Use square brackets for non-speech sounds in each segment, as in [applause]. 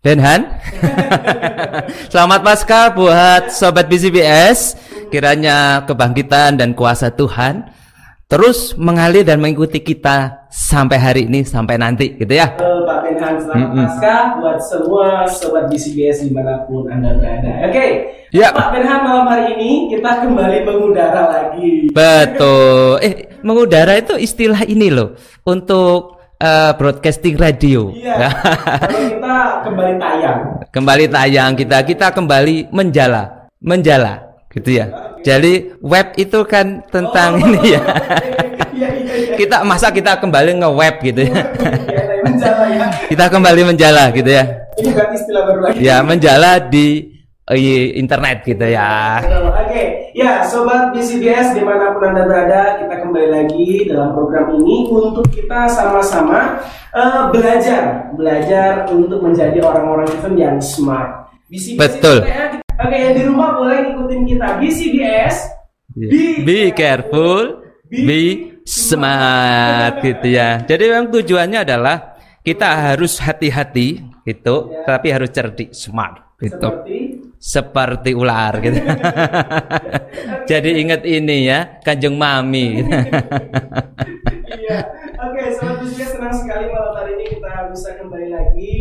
dan Denhan [laughs] Selamat pasca buat Sobat BCBS Kiranya kebangkitan dan kuasa Tuhan terus mengalir dan mengikuti kita sampai hari ini sampai nanti gitu ya. Halo Pak Benhan, selamat Mm-mm. pasca buat semua sobat BCBS di mana pun Anda berada. Oke, Ya. Pak Benhan malam hari ini kita kembali mengudara lagi. Betul. Eh, mengudara itu istilah ini loh untuk eh, broadcasting radio. Iya, kalau kita kembali tayang. kembali tayang kita, kita kembali menjala, menjala, gitu ya. Jadi web itu kan tentang Oh, ini ya. [laughs] Iya, iya, iya. Kita masa kita kembali nge-web gitu ya. Iya, menjala ya. [laughs] kita kembali menjala gitu ya. Ini bukan istilah baru lagi. Ya, menjala di eh, internet gitu ya. Oke, ya sobat BCBS di mana pun anda berada, kita kembali lagi dalam program ini untuk kita sama-sama eh, belajar, belajar untuk menjadi orang-orang event yang smart. BCBS Betul. itu kayak- Oke, yang di rumah boleh ngikutin kita BCBS. Be careful, be smart gitu ya. Jadi memang tujuannya adalah kita harus hati-hati gitu, Ya. tapi harus cerdik, smart gitu. Seperti seperti ular gitu. [laughs] Jadi ingat ini ya, Kanjeng Mami. gitu. iya. [laughs] Oke, sobat BCBS senang sekali malam hari ini kita bisa kembali lagi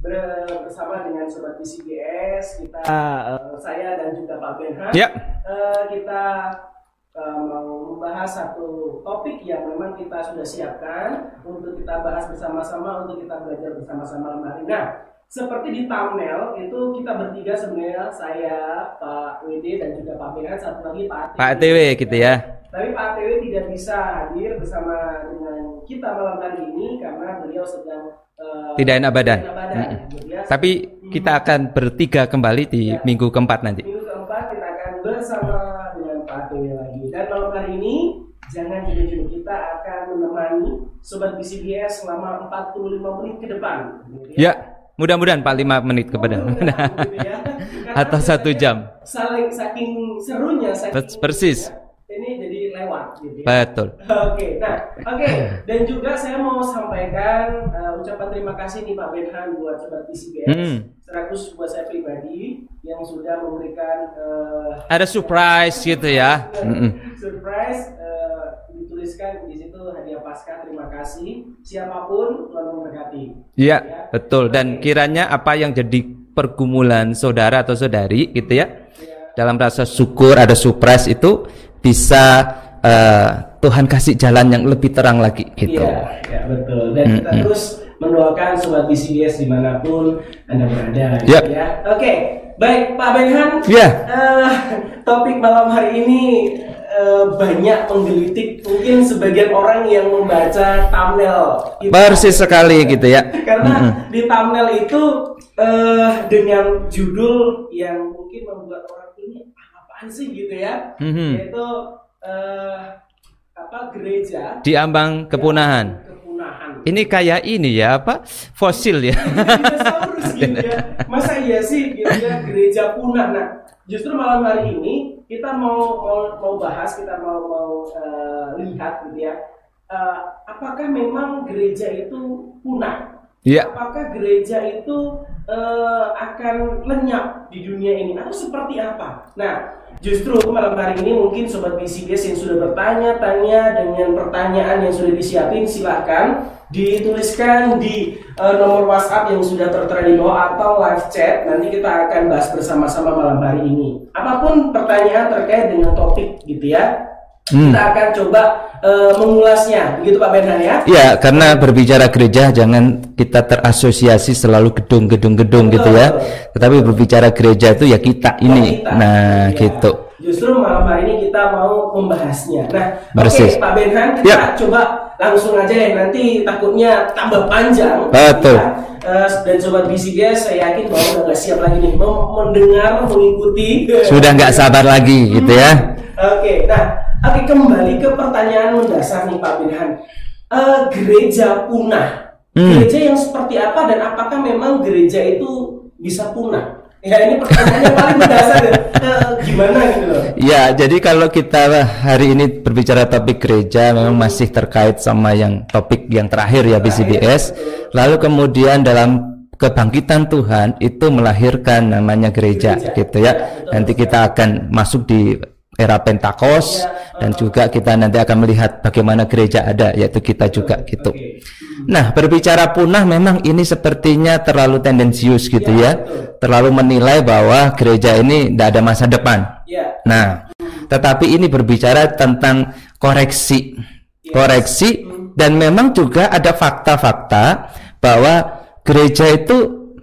ber- bersama dengan sobat BCBS. Kita eh, saya dan juga Pak Benhan. ya, Eh, kita eh, mau membahas satu topik yang memang kita sudah siapkan untuk kita bahas bersama-sama untuk kita belajar bersama-sama malam hari. Nah, seperti di thumbnail itu kita bertiga sebenarnya saya Pak WD dan juga Pak Benhan satu lagi Pak. Pak TW gitu ya. Tapi Pak TW tidak bisa hadir bersama dengan kita malam hari ini karena beliau sedang eh, Tidak enak badan. tidak enak badan, Mm-mm. gitu ya. Tapi kita akan bertiga kembali di minggu keempat nanti. Minggu keempat kita akan bersama dengan Pak Dewi lagi. Dan malam hari ini jangan jujur kita akan menemani Sobat BCBS selama 45 menit ke depan. Gitu Ya, mudah-mudahan Pak 5 menit kepada ya. [laughs] Atau satu jam. Saling saking serunya, saking Pers- persis. Jadi lewat gitu ya. Betul. [laughs] Oke, nah, oke, dan juga saya mau sampaikan uh, ucapan terima kasih nih Pak Benhan buat sobat PCBS, Hmm. seratus buat saya pribadi yang sudah memberikan uh, Ada surprise gitu ya. Surprise uh, dituliskan di situ hadiah pasca terima kasih siapa pun Tuhan memberkati. Iya, betul. Dan kiranya apa yang jadi pergumulan saudara atau saudari gitu ya. Dalam rasa syukur ada surprise itu bisa eh, Tuhan kasih jalan yang lebih terang lagi gitu. Iya, ya, betul. Dan kita terus mendoakan sobat BCBS di mana pun anda berada. gitu Yap. Ya, oke, baik Pak Benhan. Iya. eh, topik malam hari ini eh, banyak menggelitik mungkin sebagian orang yang membaca thumbnail. kita. Persis sekali gitu ya. [laughs] Karena di thumbnail itu eh, dengan judul yang mungkin membuat orang ini "Ah, apaan sih gitu ya, Mhm. yaitu eh, apa gereja Di ambang kepunahan. kepunahan. Ini kayak ini ya apa? Fosil ya. Dinosaurus gitu ya. [laughs] Masa iya sih gitu ya gereja punah. Nah, justru malam hari ini kita mau mau, mau bahas, kita mau mau eh, lihat gitu ya. Eh, apakah memang gereja itu punah? Iya. Apakah gereja itu eh, akan lenyap di dunia ini atau seperti apa? Nah, justru malam hari ini mungkin sobat BCBS yang sudah bertanya-tanya dengan pertanyaan yang sudah disiapin silahkan dituliskan di eh, nomor WhatsApp yang sudah tertera di bawah atau live chat. Nanti kita akan bahas bersama-sama malam hari ini. Apa pun pertanyaan terkait dengan topik gitu ya. Hmm. Kita akan coba eh, mengulasnya, begitu Pak Benhan ya. Ya, karena berbicara gereja jangan kita terasosiasi selalu gedung-gedung-gedung gitu ya. Tetapi berbicara gereja itu ya kita ini. kita. Nah, Iya. gitu. Justru malam hari ini kita mau membahasnya. Nah, oke Pak Benhan, kita Ya. coba langsung aja ya. Nanti takutnya tambah panjang. Betul. Ya. Eh, dan sobat BCGS, saya yakin bahwa udah nggak siap lagi nih mem- mendengar, mengikuti. Sudah nggak sabar lagi gitu ya. Oke, nah, oke kembali ke pertanyaan mendasar nih Pak Benhan. Eh, gereja punah. Hmm. Gereja yang seperti apa dan apakah memang gereja itu bisa punah? Ya ini pertanyaannya paling mendasar ya. Eh, gimana gitu loh? Ya, jadi kalau kita hari ini berbicara topik gereja memang masih terkait sama yang topik yang terakhir ya BCBS. Lalu kemudian dalam kebangkitan Tuhan itu melahirkan namanya gereja Gereja. gitu ya. Ya, betul Nanti kita akan masuk di era Pentakos Ya, dan juga kita nanti akan melihat bagaimana gereja ada yaitu kita juga gitu. Nah, berbicara punah memang ini sepertinya terlalu tendensius gitu Ya, ya. betul. Terlalu menilai bahwa gereja ini tidak ada masa depan. Ya. Nah, tetapi ini berbicara tentang koreksi. Koreksi dan memang juga ada fakta-fakta bahwa gereja itu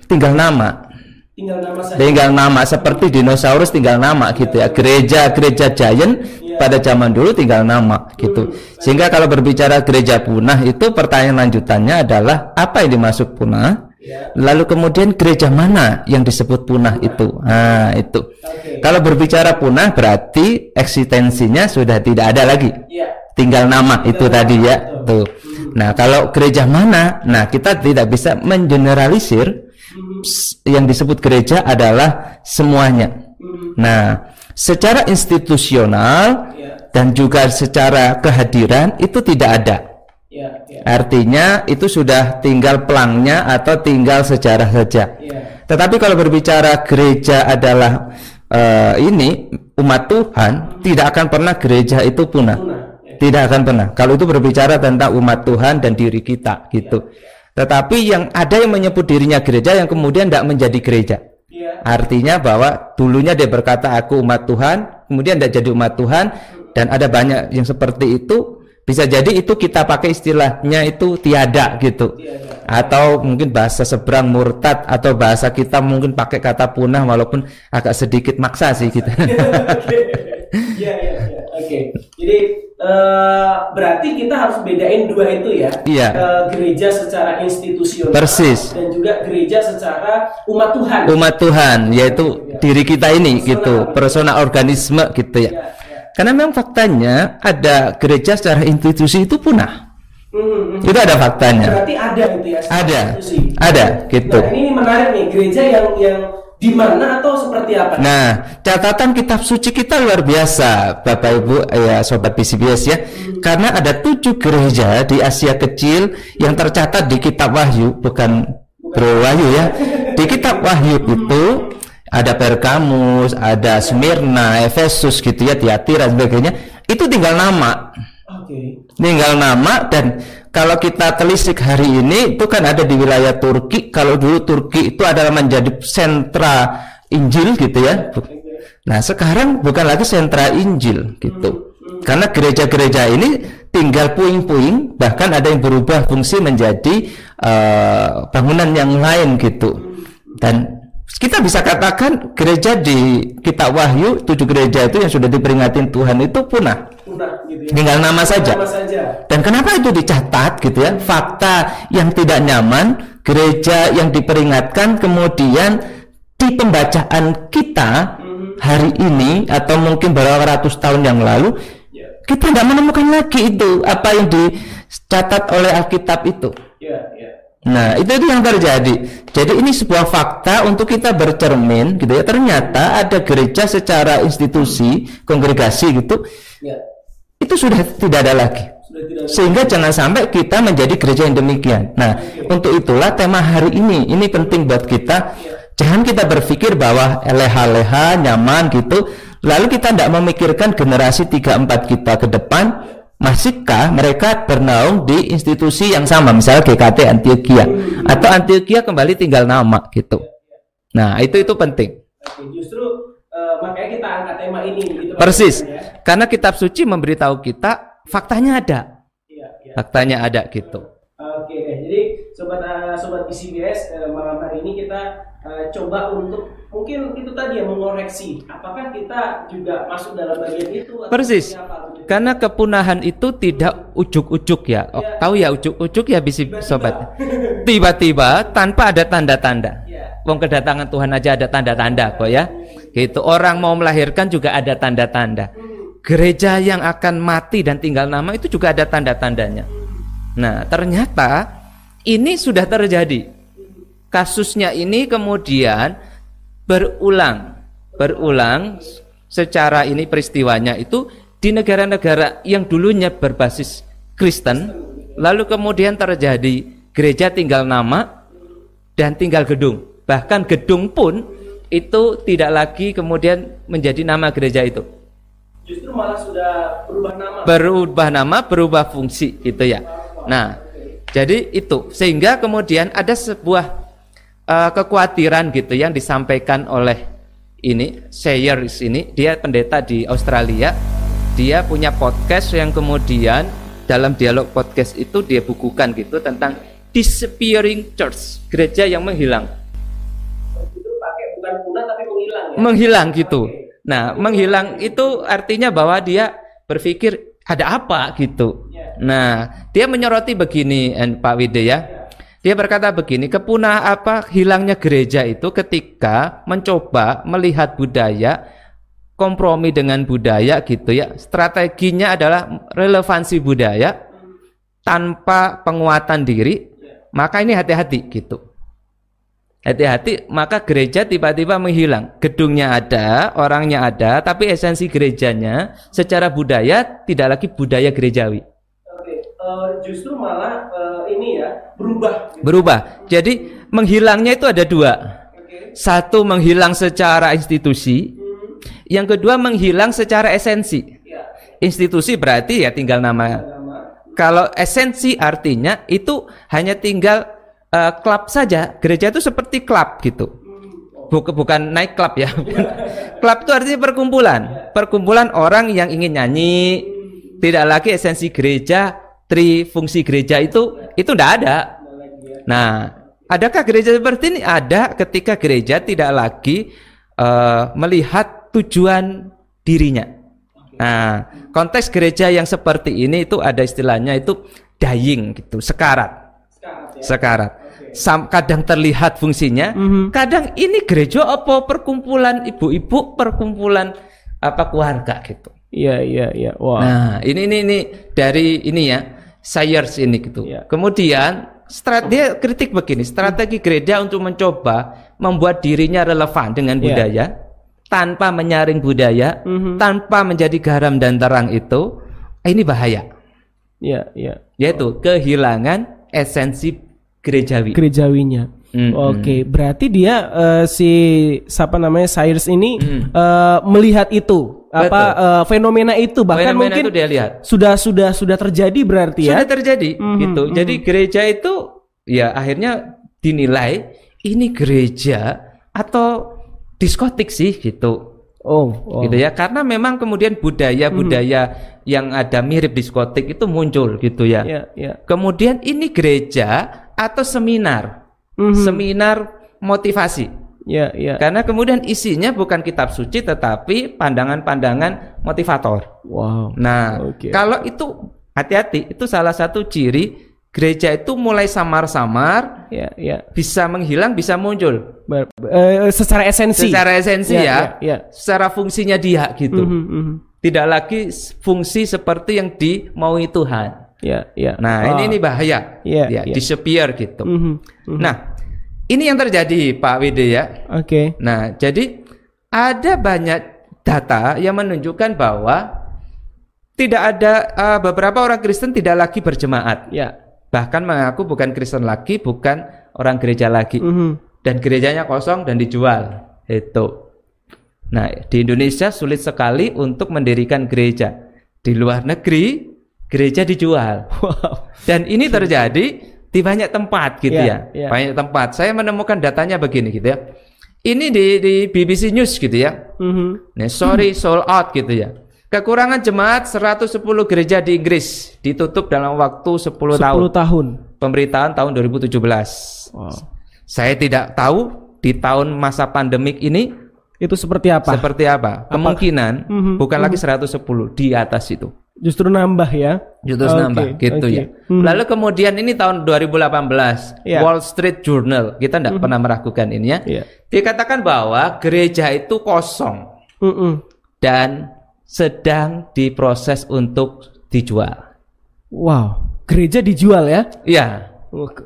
tinggal nama. Tinggal nama saja. Tinggal nama seperti dinosaurus tinggal nama gitu ya. Gereja-gereja giant pada zaman dulu tinggal nama gitu. Sehingga kalau berbicara gereja punah itu pertanyaan lanjutannya adalah apa yang dimaksud punah? Ya. Lalu kemudian gereja mana yang disebut punah itu? Nah, itu. Oke. Kalau berbicara punah berarti eksistensinya sudah tidak ada lagi. Ya. Tinggal nama itu tadi ya. Tuh. Nah, kalau gereja mana? Nah, kita tidak bisa mengeneralisir yang disebut gereja adalah semuanya. Nah, secara institusional Ya. dan juga secara kehadiran itu tidak ada. Ya. Ya. Artinya itu sudah tinggal pelangnya atau tinggal sejarah saja. Tetapi kalau berbicara gereja adalah eh, ini umat Tuhan, tidak akan pernah gereja itu punah. Tidak akan pernah. Kalau itu berbicara tentang umat Tuhan dan diri kita gitu. Tetapi yang ada yang menyebut dirinya gereja yang kemudian tidak menjadi gereja. Ya. Artinya bahwa dulunya dia berkata aku umat Tuhan, kemudian tidak jadi umat Tuhan dan ada banyak yang seperti itu. Bisa jadi itu kita pakai istilahnya itu tiada gitu. Tiada. Atau mungkin bahasa seberang murtad atau bahasa kita mungkin pakai kata punah walaupun agak sedikit maksa sih gitu. [laughs] Iya, iya, iya. Oke. Jadi eh, berarti kita harus bedain dua itu ya. Iya. Eh, gereja secara institusional Persis. dan juga gereja secara umat Tuhan. umat Tuhan yaitu diri kita ini gitu, personal organisme gitu ya. Ya, ya. Karena memang faktanya ada gereja secara institusi itu punah. Hmm, hmm. Itu ada faktanya. Berarti ada gitu ya. Ada. institusi. Ada gitu. Nah, ini menarik nih, gereja yang yang di mana atau seperti apa? Nah, catatan kitab suci kita luar biasa, Bapak Ibu, ya sobat PCBS ya. Karena ada tujuh gereja di Asia kecil yang tercatat di kitab Wahyu, bukan Bro Wahyu ya. Di kitab Wahyu itu ada Pergamus, ada Smyrna, Efesus gitu ya, Tiatira dan sebagainya. Itu tinggal nama. Oke. Tinggal nama dan kalau kita telisik hari ini itu kan ada di wilayah Turki. Kalau dulu Turki itu adalah menjadi sentra Injil gitu ya. Nah, sekarang bukan lagi sentra Injil gitu. Karena gereja-gereja ini tinggal puing-puing, bahkan ada yang berubah fungsi menjadi eh, bangunan yang lain gitu. Dan kita bisa katakan gereja di kitab Wahyu, tujuh gereja itu yang sudah diperingatin Tuhan itu punah. Gitu ya. Tinggal nama saja. Nama saja. Dan kenapa itu dicatat gitu ya? Fakta yang tidak nyaman, gereja yang diperingatkan kemudian di pembacaan kita hari ini atau mungkin beberapa ratus tahun yang lalu Ya. kita tidak menemukan lagi itu apa yang dicatat oleh Alkitab itu. Ya, ya. Nah, itu itu yang terjadi. Jadi ini sebuah fakta untuk kita bercermin gitu ya. Ternyata ada gereja secara institusi, kongregasi gitu, Ya. Itu sudah tidak ada lagi. Sehingga jangan sampai kita menjadi gereja yang demikian. Nah, untuk itulah tema hari ini ini penting buat kita. Jangan kita berpikir bahwa leha-leha nyaman gitu, lalu kita tidak memikirkan generasi 3 4 kita ke depan masihkah mereka bernaung di institusi yang sama misalnya GKT Antioquia atau Antioquia kembali tinggal nama gitu. Nah, itu itu penting. Justru eh, makanya kita angkat tema ini gitu Persis. ya. Karena kitab suci memberitahu kita faktanya ada. Iya, iya. Faktanya ada gitu. Oke deh, jadi sobat eh, sobat PCBS eh, malam hari ini kita coba untuk mungkin itu tadi ya mengoreksi apakah kita juga masuk dalam bagian itu atau Persis. apa, gitu. Karena kepunahan itu tidak ujuk-ujuk ya. Oh, Ya. Tahu ya ujuk-ujuk ya bisi Tiba-tiba. sobat. Tiba-tiba tanpa ada tanda-tanda. Ya. Wong kedatangan Tuhan aja ada tanda-tanda kok ya. Gitu. Orang mau melahirkan juga ada tanda-tanda. Gereja yang akan mati dan tinggal nama itu juga ada tanda-tandanya. Nah, ternyata ini sudah terjadi. Kasusnya ini kemudian berulang, berulang secara ini peristiwanya itu di negara-negara yang dulunya berbasis Kristen, lalu kemudian terjadi gereja tinggal nama dan tinggal gedung. Bahkan gedung pun itu tidak lagi kemudian menjadi nama gereja itu. justru malah sudah berubah nama. Berubah nama, berubah fungsi gitu ya. Nah, jadi itu sehingga kemudian ada sebuah uh, kekhawatiran gitu yang disampaikan oleh ini Sayers ini dia pendeta di Australia. Dia punya podcast yang kemudian dalam dialog podcast itu dia bukukan gitu tentang disappearing church, gereja yang menghilang. Menghilang gitu. Nah, menghilang itu artinya bahwa dia berpikir ada apa gitu. Nah, dia menyoroti begini Pak Wide ya. Dia berkata begini, kepunah apa hilangnya gereja itu ketika mencoba melihat budaya kompromi dengan budaya gitu ya. Strateginya adalah relevansi budaya tanpa penguatan diri. Maka ini hati-hati gitu. Hati-hati, maka gereja tiba-tiba menghilang. Gedungnya ada, orangnya ada, tapi esensi gerejanya secara budaya tidak lagi budaya gerejawi. Oke, uh, justru malah uh, ini ya berubah. Gitu. Berubah. Jadi menghilangnya itu ada dua. Okay. Satu menghilang secara institusi, hmm. yang kedua menghilang secara esensi. Ya. Institusi berarti ya tinggal nama. nama. Kalau esensi artinya itu hanya tinggal uh, klub saja. Gereja itu seperti klub gitu. Bukan, naik klub ya. [laughs] klub itu artinya perkumpulan. Perkumpulan orang yang ingin nyanyi. Tidak lagi esensi gereja, tri fungsi gereja itu itu tidak ada. Nah, adakah gereja seperti ini? Ada ketika gereja tidak lagi uh, melihat tujuan dirinya. Nah, konteks gereja yang seperti ini itu ada istilahnya itu dying gitu, sekarat. Sekarat. Sam kadang terlihat fungsinya, mm -hmm. kadang ini gereja apa perkumpulan ibu-ibu, perkumpulan apa keluarga gitu. Iya iya iya. Wah. Nah ini ini ini dari ini ya sayers ini gitu. Ya. Kemudian strategi kritik begini, strategi gereja untuk mencoba membuat dirinya relevan dengan iya. budaya ya. tanpa menyaring budaya, mm -hmm. tanpa menjadi garam dan terang itu, ini bahaya. Iya iya. Yaitu kehilangan esensi gerejawi. Gerejawinya. Mm -hmm. Oke, okay. berarti dia uh, si siapa namanya Cyrus ini mm. uh, melihat itu Betul. apa uh, fenomena itu bahkan fenomena mungkin itu dia lihat. sudah sudah sudah terjadi berarti ya. Sudah terjadi mm -hmm. gitu. Mm -hmm. Jadi gereja itu ya akhirnya dinilai ini gereja atau diskotik sih gitu. Oh, oh. gitu ya karena memang kemudian budaya-budaya hmm. yang ada mirip diskotik itu muncul gitu ya. Yeah, yeah. Kemudian ini gereja atau seminar, mm-hmm. seminar motivasi. Ya, ya. Karena kemudian isinya bukan kitab suci tetapi pandangan-pandangan motivator. Wow. Nah, okay. kalau itu hati-hati, itu salah satu ciri gereja itu mulai samar-samar, ya, ya. bisa menghilang, bisa muncul. Ber, uh, secara esensi. Secara esensi ya, ya, ya, ya. secara fungsinya dia gitu. Mm -hmm. Tidak lagi fungsi seperti yang dimaui Tuhan. Ya, ya. Nah, oh. ini ini bahaya. Ya, ya, ya. disappear gitu. Mm -hmm. Mm -hmm. Nah, ini yang terjadi Pak Wide ya. Oke. Okay. Nah, jadi ada banyak data yang menunjukkan bahwa tidak ada uh, beberapa orang Kristen tidak lagi berjemaat. Ya. Bahkan mengaku bukan Kristen lagi, bukan orang gereja lagi. Mm -hmm. Dan gerejanya kosong dan dijual. Itu. Nah, di Indonesia sulit sekali untuk mendirikan gereja. Di luar negeri gereja dijual. Wow. Dan ini terjadi di banyak tempat gitu yeah, ya. Yeah. Banyak tempat. Saya menemukan datanya begini gitu ya. Ini di di BBC News gitu ya. Mm-hmm. Nih, sorry sold out gitu ya. Kekurangan jemaat 110 gereja di Inggris ditutup dalam waktu 10, 10 tahun. 10 tahun. Pemberitaan tahun 2017. Wow. Saya tidak tahu di tahun masa pandemik ini itu seperti apa? Seperti apa? Kemungkinan mm -hmm. bukan mm -hmm. lagi 110 di atas itu. Justru nambah ya. Justru okay, nambah gitu okay. ya. Hmm. Lalu kemudian ini tahun 2018 yeah. Wall Street Journal kita tidak hmm. pernah meragukan ini ya. Yeah. Dikatakan bahwa gereja itu kosong hmm. dan sedang diproses untuk dijual. Wow, gereja dijual ya? Iya.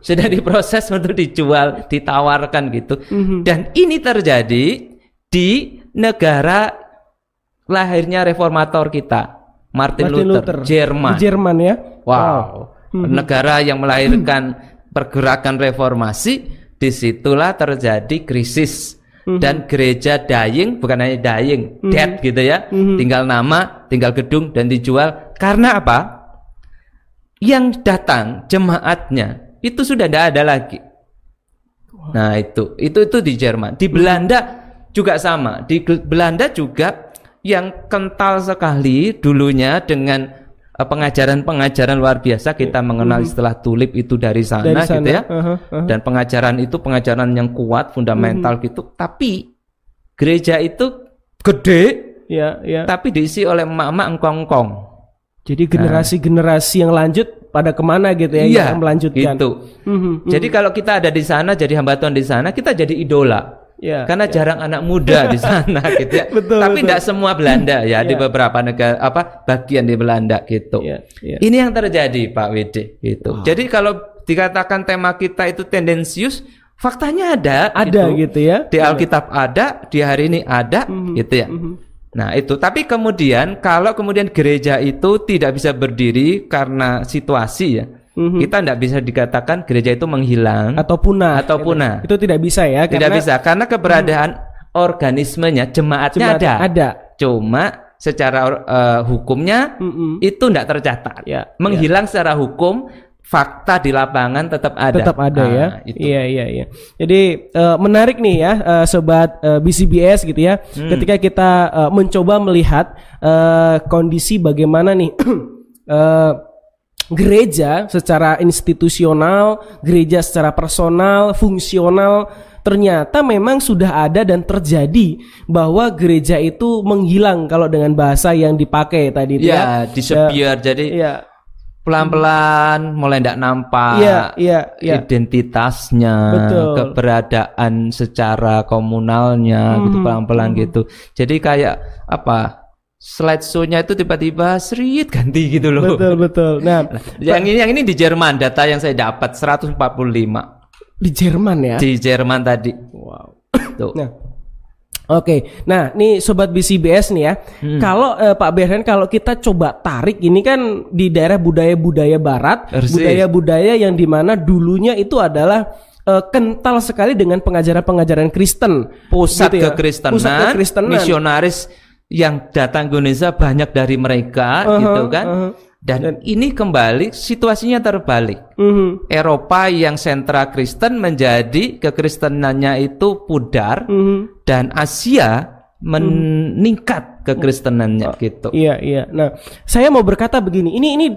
Sudah diproses untuk dijual, ditawarkan gitu. Hmm. Dan ini terjadi di negara lahirnya reformator kita Martin, Martin Luther, Luther, Jerman. Jerman ya. Wow. wow. Hmm. [laughs] Negara yang melahirkan pergerakan reformasi, di situlah terjadi krisis dan gereja dying bukan hanya dying, Mhm. dead gitu ya. Tinggal nama, tinggal gedung dan dijual. Karena apa? Yang datang jemaatnya itu sudah tidak ada lagi. Nah, itu itu itu di Jerman. Di Belanda juga sama. Di Belanda juga yang kental sekali dulunya dengan eh, pengajaran-pengajaran luar biasa kita mengenal istilah tulip itu dari sana. Dari sana. gitu ya. Aha, aha. Dan pengajaran itu pengajaran yang kuat, fundamental Mhm. gitu. Tapi gereja itu gede, Ya, ya. tapi diisi oleh emak-emak engkong-engkong. Jadi generasi-generasi yang lanjut pada ke mana gitu ya? yang Iya, melanjutkan. gitu. Mhm, Jadi kalau kita ada di sana jadi hamba Tuhan di sana, kita jadi idola. Ya, Karena jarang anak muda di [laughs] sana gitu ya. Betul, Tapi tidak semua Belanda ya di Ya. beberapa negara apa bagian di Belanda gitu. Ya, ya. Ini yang terjadi Pak Wede gitu. Jadi kalau dikatakan tema kita itu tendensius, faktanya ada Ada gitu ya. Di Alkitab ada, di hari ini ada gitu ya. Nah, itu tapi kemudian kalau kemudian gereja itu tidak bisa berdiri karena situasi ya. Mhm. Kita tidak bisa dikatakan gereja itu menghilang Atau punah. atau punah. Itu tidak bisa ya. Tidak karena bisa karena keberadaan organismenya jemaatnya jemaat ada. Ada. Cuma secara eh, hukumnya Mm-mm. itu tidak tercatat. Ya, Menghilang secara hukum, fakta di lapangan tetap ada. Tetap ada Ah, ya. Itu. Iya iya iya. Jadi eh, menarik nih ya eh, sobat eh, BCBS gitu ya. Hmm. Ketika kita eh, mencoba melihat eh, kondisi bagaimana nih [clears throat] eh, gereja secara institusional, gereja secara personal, fungsional ternyata memang sudah ada dan terjadi bahwa gereja itu menghilang kalau dengan bahasa yang dipakai tadi itu Ya, disappear. Jadi Ya. pelan-pelan mulai tidak nampak Iya, iya, iya. identitasnya, Betul. keberadaan secara komunalnya gitu Hmm, pelan-pelan gitu. Jadi kayak apa? Slideshow-nya itu tiba-tiba serit ganti gitu loh. Betul betul. Nah, Yang ini yang ini di Jerman data yang saya dapat 145 di Jerman ya. di Jerman tadi. Wow. Tuh. Nah, oke. Nah, nih sobat BCBS nih ya. Hmm. Kalau eh, Pak Berhan kalau kita coba tarik ini kan di daerah budaya-budaya barat, budaya-budaya yang di mana dulunya itu adalah eh, kental sekali dengan pengajaran-pengajaran Kristen. pusat Gitu ya. kekristenan, Pusat kekristenan. misionaris yang datang ke Indonesia banyak dari mereka Uh-huh, gitu kan. uh-huh. Dan, ini kembali situasinya terbalik. Mhm, Eropa yang sentra Kristen menjadi kekristenannya itu pudar mhm. dan Asia meningkat kekristenannya gitu. Iya, iya. Nah, saya mau berkata begini, ini ini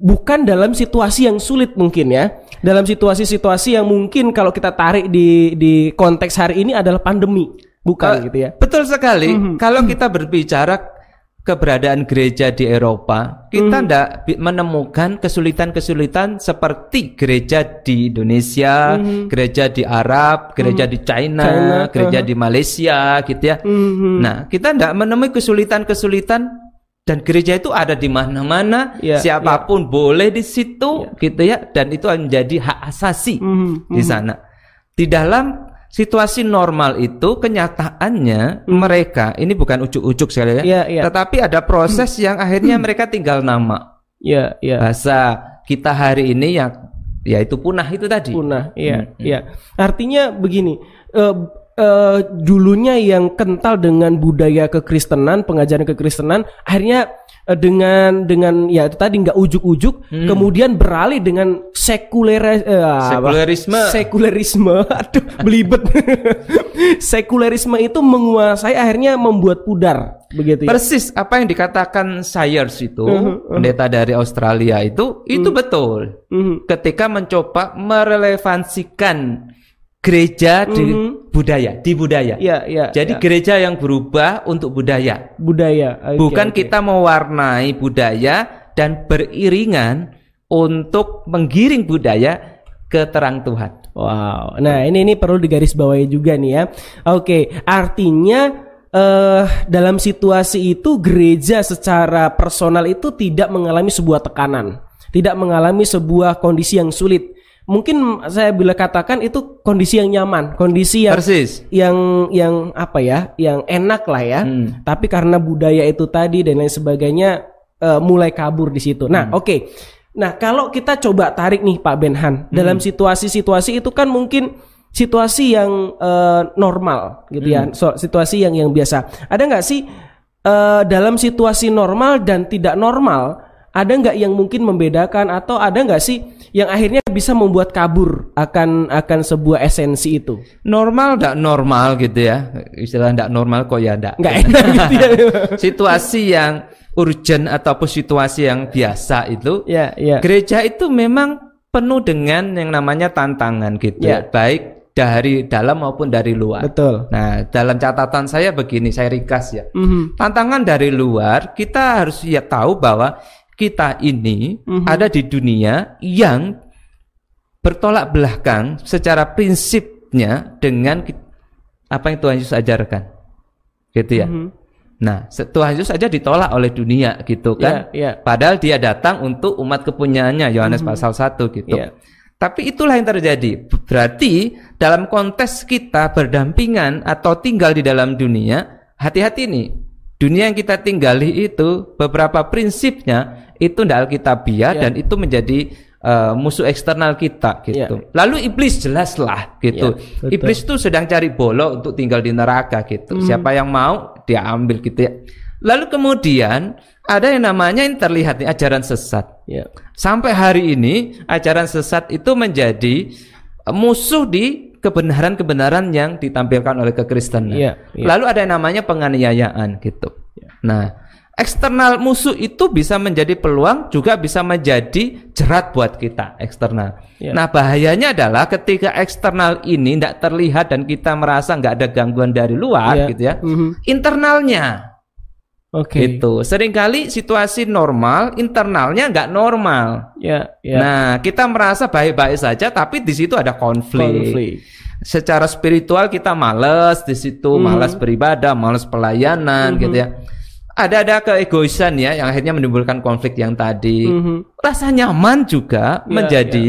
bukan dalam situasi yang sulit mungkin ya. Dalam situasi-situasi yang mungkin kalau kita tarik di di konteks hari ini adalah pandemi, bukan Eh, gitu ya. Betul sekali. Mhm. Kalau kita berbicara keberadaan gereja di Eropa, kita Mhm. tidak menemukan kesulitan-kesulitan seperti gereja di Indonesia, gereja di Arab, gereja di China, Mhm. China, gereja uh-huh. di Malaysia, gitu ya. Mhm. Nah, kita tidak menemui kesulitan-kesulitan dan gereja itu ada di mana-mana, Ya, siapa pun boleh di situ, gitu ya, dan itu menjadi hak asasi Mhm, di sana. Di dalam situasi normal itu kenyataannya mereka ini bukan ujuk-ujuk sekali ya, Iya, iya. tetapi ada proses yang akhirnya [clears throat] mereka tinggal nama Iya, iya. bahasa kita hari ini yang yaitu punah itu tadi. punah iya Hmm, iya artinya begini eh, eh, dulunya yang kental dengan budaya kekristenan pengajaran kekristenan akhirnya dengan dengan ya itu tadi nggak ujuk-ujuk Hmm. kemudian beralih dengan sekuler eh? Sekulerisme. sekulerisme [laughs] aduh belibet [laughs] sekulerisme itu menguasai akhirnya membuat pudar begitu ya Persis apa yang dikatakan Sayers itu Mhm, pendeta dari Australia itu itu betul. Mhm. Ketika mencoba merelevansikan gereja di budaya, di budaya. Iya, iya. Jadi iya. gereja yang berubah untuk budaya. budaya Oke, Bukan oke. kita mewarnai budaya dan beriringan untuk menggiring budaya ke terang Tuhan. Wow. Nah, ini ini perlu digarisbawahi juga nih ya. Oke, artinya eh dalam situasi itu gereja secara personal itu tidak mengalami sebuah tekanan, tidak mengalami sebuah kondisi yang sulit. Mungkin saya bila katakan itu kondisi yang nyaman, kondisi yang Persis. yang yang apa ya, yang enak lah ya. Hmm. Tapi karena budaya itu tadi dan lain sebagainya eh, mulai kabur di situ. Nah, oke. Nah, kalau kita coba tarik nih Pak Benhan dalam situasi-situasi itu kan mungkin situasi yang eh, normal gitu ya, so, situasi yang yang biasa. Ada nggak sih eh, dalam situasi normal dan tidak normal, ada nggak yang mungkin membedakan atau ada nggak sih yang akhirnya bisa membuat kabur akan akan sebuah esensi itu? Normal ndak normal gitu ya. Istilah ndak normal kok ya ndak. Nggak enak gitu ya. [laughs] situasi yang urgent ataupun situasi yang biasa itu ya, ya. gereja itu memang penuh dengan yang namanya tantangan gitu Ya. baik dari dalam maupun dari luar. Betul. Nah, dalam catatan saya begini, saya ringkas ya. Mhm. Tantangan dari luar, kita harus ya tahu bahwa kita ini Mhm. ada di dunia yang bertolak belakang secara prinsipnya dengan apa yang Tuhan Yesus ajarkan. Gitu ya. Mhm. Nah, Tuhan Yesus aja ditolak oleh dunia gitu kan. Ya, ya. Padahal dia datang untuk umat kepunyaannya Yohanes pasal 1 gitu. Iya. Tapi itulah yang terjadi. Berarti dalam konteks kita berdampingan atau tinggal di dalam dunia, hati-hati nih. Dunia yang kita tinggali itu beberapa prinsipnya itu tidak alkitabiah Ya. dan itu menjadi eh, musuh eksternal kita gitu. Lalu iblis jelaslah gitu. Ya, betul. iblis itu sedang cari bolo untuk tinggal di neraka gitu. Siapa yang mau dia ambil gitu ya. Lalu kemudian ada yang namanya yang terlihat nih ajaran sesat. Ya. Sampai hari ini ajaran sesat itu menjadi eh, musuh di kebenaran-kebenaran yang ditampilkan oleh kekristenan. Iya, iya. Lalu ada yang namanya penganiayaan gitu. Nah, eksternal musuh itu bisa menjadi peluang juga bisa menjadi jerat buat kita eksternal. Iya. Nah, bahayanya adalah ketika eksternal ini tidak terlihat dan kita merasa nggak ada gangguan dari luar Iya. gitu ya. Mhm. Internalnya Oke. Gitu. Seringkali situasi normal, internalnya nggak normal. Ya, ya. Nah, kita merasa baik-baik saja, tapi di situ ada konflik. Konflik. Secara spiritual kita males di situ, Mhm. malas beribadah, malas pelayanan, gitu ya. Ada ada keegoisan ya, yang akhirnya menimbulkan konflik yang tadi. Mhm. Rasa nyaman juga Ya, menjadi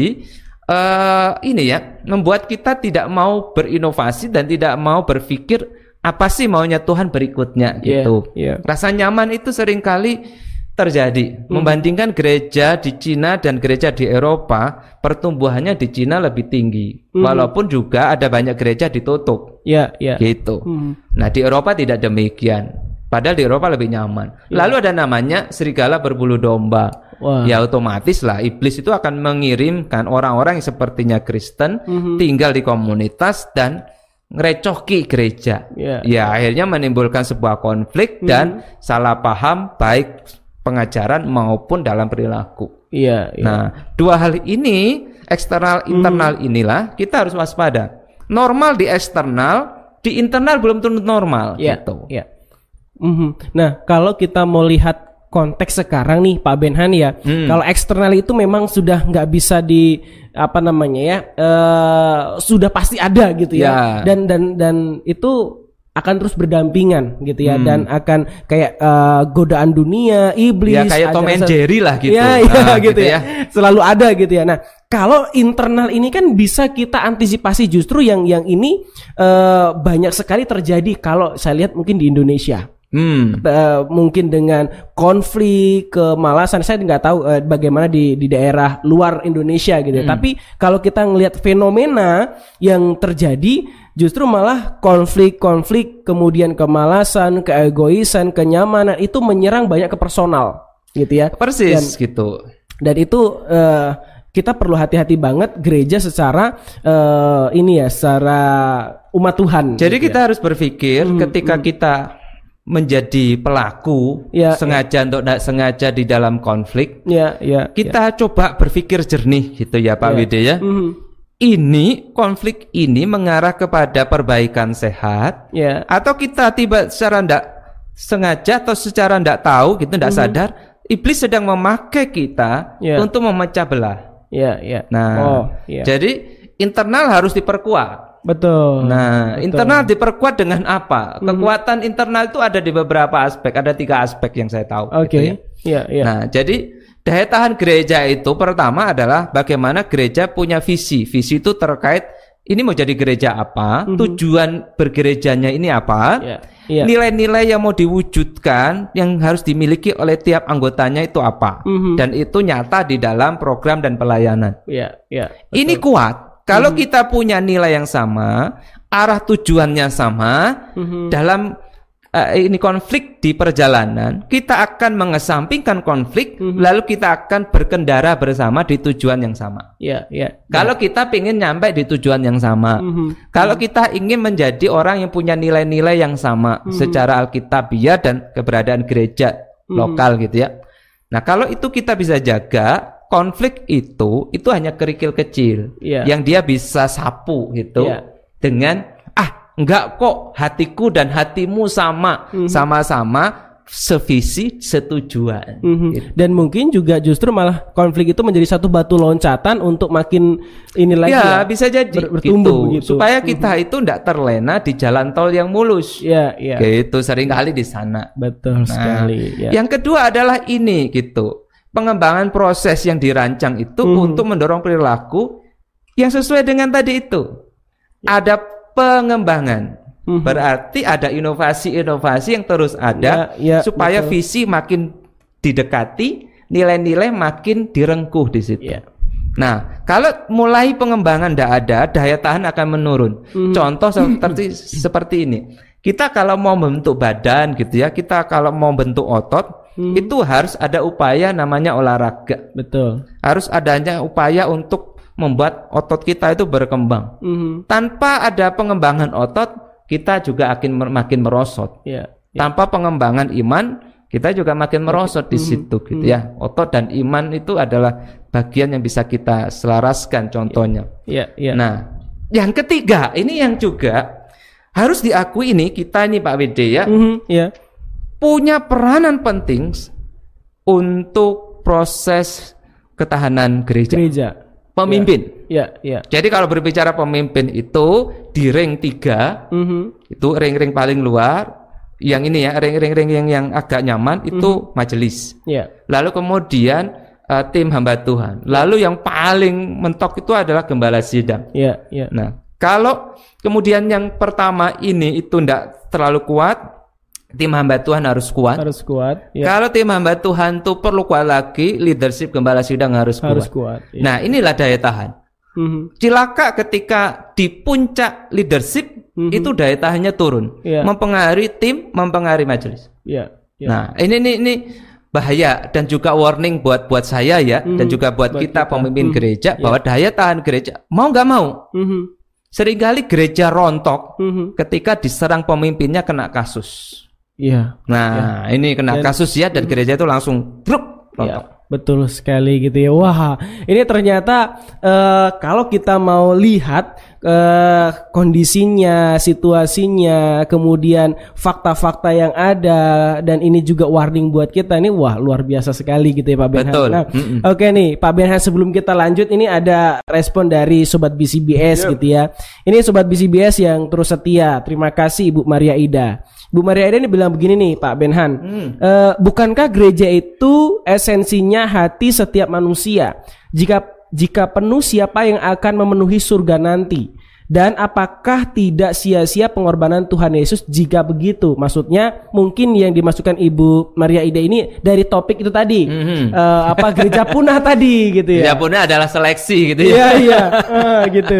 eh, ini ya, membuat kita tidak mau berinovasi dan tidak mau berpikir apa sih maunya Tuhan berikutnya gitu. iya. Rasa nyaman itu sering kali terjadi. Membandingkan gereja di Cina dan gereja di Eropa, pertumbuhannya di Cina lebih tinggi. Walaupun juga ada banyak gereja ditutup Ya, ya. gitu. Mhm. Nah, di Eropa tidak demikian. Padahal di Eropa lebih nyaman. Lalu ada namanya serigala berbulu domba. Wah. Ya otomatis lah iblis itu akan mengirimkan orang-orang yang sepertinya Kristen Mhm. tinggal di komunitas dan ngerecoki gereja. Ya. Ya akhirnya menimbulkan sebuah konflik dan salah paham baik pengajaran maupun dalam perilaku. Iya, iya. Nah, dua hal ini eksternal internal inilah kita harus waspada. Normal di eksternal, di internal belum tentu normal Ya, gitu. ya. Mhm. Nah, kalau kita mau lihat konteks sekarang nih, Pak Benhan ya, Hmm. kalau eksternal itu memang sudah nggak bisa di apa namanya ya, eh, sudah pasti ada gitu ya, Ya. dan dan dan itu akan terus berdampingan gitu ya, Hmm. dan akan kayak eh, godaan dunia, iblis, Ya kayak Tom and Jerry lah gitu. Ya, ya, Ah, [laughs] gitu, ya. Selalu ada gitu ya. Nah, kalau internal ini kan bisa kita antisipasi justru yang yang ini eh, banyak sekali terjadi kalau saya lihat mungkin di Indonesia. Hmm. Eh, mungkin dengan konflik, kemalasan. Saya nggak tahu eh, bagaimana di di daerah luar Indonesia gitu. ya. Tapi kalau kita ngelihat fenomena yang terjadi, justru malah konflik-konflik, kemudian kemalasan, keegoisan, kenyamanan itu menyerang banyak ke personal, gitu ya. Persis gitu. Dan itu eh, kita perlu hati-hati banget gereja secara eh, ini ya, secara umat Tuhan. Jadi gitu ya. kita harus berpikir ketika kita menjadi pelaku Ya, sengaja untuk tidak sengaja di dalam konflik, ya, ya, kita coba berpikir jernih gitu ya Pak Ya. Wide ya. Mhm. Ini konflik ini mengarah kepada perbaikan sehat ya, atau kita tiba secara tidak sengaja atau secara tidak tahu gitu tidak sadar iblis sedang memakai kita. Ya. untuk memecah belah. ya, ya. Nah, oh, ya. jadi internal harus diperkuat. Betul. Nah, betul. internal diperkuat dengan apa? Kekuatan internal itu ada di beberapa aspek, ada tiga aspek yang saya tahu. Oke, gitu ya. ya, ya. Nah, jadi daya tahan gereja itu pertama adalah bagaimana gereja punya visi. Visi itu terkait ini mau jadi gereja apa, tujuan bergerejanya ini apa, Ya, ya. nilai-nilai yang mau diwujudkan yang harus dimiliki oleh tiap anggotanya itu apa, Mhm. dan itu nyata di dalam program dan pelayanan. ya, ya. Ini kuat Kalau kita punya nilai yang sama, arah tujuannya sama, Mhm. dalam eh, ini konflik di perjalanan, kita akan mengesampingkan konflik, Mhm. lalu kita akan berkendara bersama di tujuan yang sama. Ya, ya. Kalau kita ingin nyampe di tujuan yang sama, Mhm. kalau kita ingin menjadi orang yang punya nilai-nilai yang sama Mhm. secara alkitabiah dan keberadaan gereja Mhm. lokal gitu ya. Nah, kalau itu kita bisa jaga, konflik itu itu hanya kerikil kecil Iya. yang dia bisa sapu gitu Iya. dengan ah enggak kok hatiku dan hatimu sama, Mhm. sama-sama sevisi setujuan. Mhm. Gitu. Dan mungkin juga justru malah konflik itu menjadi satu batu loncatan untuk makin ini lagi ya, ya. bisa jadi ber- bertumbuh gitu. begitu. Supaya kita itu tidak terlena di jalan tol yang mulus. Ya, ya. Gitu sering kali di sana. Betul Nah, sekali. Ya. Yang kedua adalah ini gitu. Pengembangan proses yang dirancang itu Mhm. untuk mendorong perilaku yang sesuai dengan tadi itu. Ada pengembangan. Mhm. Berarti ada inovasi-inovasi yang terus ada Ya, ya, supaya betul. visi makin didekati, nilai-nilai makin direngkuh di situ. Ya. Nah, kalau mulai pengembangan tidak ada, daya tahan akan menurun. Mhm. Contoh [clears throat] seperti seperti ini. Kita kalau mau membentuk badan gitu ya, kita kalau mau bentuk otot, Mhm. itu harus ada upaya namanya olahraga. Betul. Harus adanya upaya untuk membuat otot kita itu berkembang. Mhm. Tanpa ada pengembangan otot, kita juga akan makin merosot. Ya. Tanpa pengembangan iman, kita juga makin merosot di situ gitu ya. Otot dan iman itu adalah bagian yang bisa kita selaraskan contohnya. Ya, ya. Nah, yang ketiga, ini yang juga harus diakui ini kita ini Pak WD ya, Mhm. Ya. punya peranan penting untuk proses ketahanan gereja. Gereja. Pemimpin. Ya, ya. Jadi kalau berbicara pemimpin itu di ring 3 Mhm. itu ring-ring paling luar yang ini ya ring-ring-ring yang yang agak nyaman itu majelis Ya. lalu kemudian eh, tim hamba Tuhan lalu yang paling mentok itu adalah gembala sidang Ya, ya. nah kalau kemudian yang pertama ini itu tidak terlalu kuat tim hamba Tuhan harus kuat Harus kuat. Ya. kalau tim hamba Tuhan tuh perlu kuat lagi leadership gembala sidang harus, Harus kuat kuat. Ya. nah inilah daya tahan Mhm. cilaka ketika di puncak leadership Mhm. itu daya tahannya turun, Iya. mempengaruhi tim, mempengaruhi majelis. Ya. Ya. Nah, ini ini ini bahaya dan juga warning buat buat saya ya dan Mhm. juga buat, Buat kita, kita. pemimpin Mhm. gereja Iya. bahwa daya tahan gereja mau nggak mau Mhm. Sering kali gereja rontok Mhm. ketika diserang pemimpinnya kena kasus. Iya. Nah, ini kena Dan- kasus ya dan gereja itu langsung druk rontok. Ya, betul sekali gitu ya. Wah, ini ternyata eh, kalau kita mau lihat eh, kondisinya, situasinya, kemudian fakta-fakta yang ada dan ini juga warning buat kita ini wah luar biasa sekali gitu ya Pak Benhan. Betul. Nah, Mm-mm. Oke nih Pak Benhan sebelum kita lanjut ini ada respon dari sobat BCBS gitu ya. Ini sobat BCBS yang terus setia. Terima kasih Ibu Maria Ida. Bu Maria ini bilang begini nih Pak Benhan. Eh, bukankah gereja itu esensinya hati setiap manusia? Jika jika penuh siapa yang akan memenuhi surga nanti? Dan apakah tidak sia-sia pengorbanan Tuhan Yesus jika begitu? Maksudnya mungkin yang dimasukkan Ibu Maria Ida ini dari topik itu tadi. Mhm. Eh, apa gereja punah [laughs] tadi gitu ya? Ya punnya adalah seleksi gitu ya. Iya iya Eh, gitu.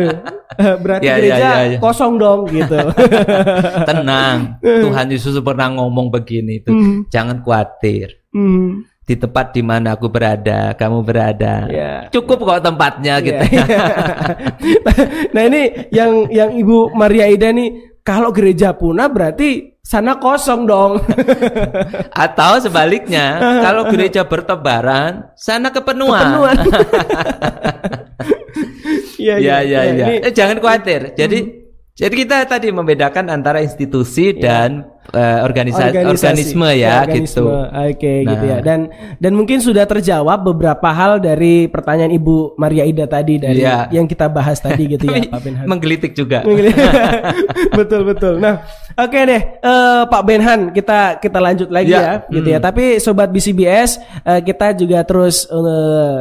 Eh, Berarti Ya, ya, gereja ya, ya. kosong dong gitu. [laughs] Tenang, Tuhan Yesus pernah ngomong begini itu. Hmm. Jangan khawatir. Hmm. Di tempat di mana aku berada, kamu berada. Ya. Cukup kok tempatnya gitu. Iya. [laughs] nah ini yang yang Ibu Maria Ida nih kalau gereja punah berarti sana kosong dong. [laughs] Atau sebaliknya, kalau gereja bertebaran, sana kepenuhan. Kepenuhan. [laughs] Iya Ya, ya, ya. Ini- Eh, jangan khawatir. Jadi jadi kita tadi membedakan antara institusi dan eh, organisa- organisme ya Organisme. gitu. Oke gitu Nah. ya. Dan dan mungkin sudah terjawab beberapa hal dari pertanyaan Ibu Maria Ida tadi dari Iya. yang kita bahas tadi gitu ya [laughs] Pak Benhan. menggelitik juga. [laughs] betul betul. Nah, oke deh, eh, Pak Benhan, kita kita lanjut lagi Ya, ya, gitu ya. hmm. Tapi sobat BCBS, eh, kita juga terus eh,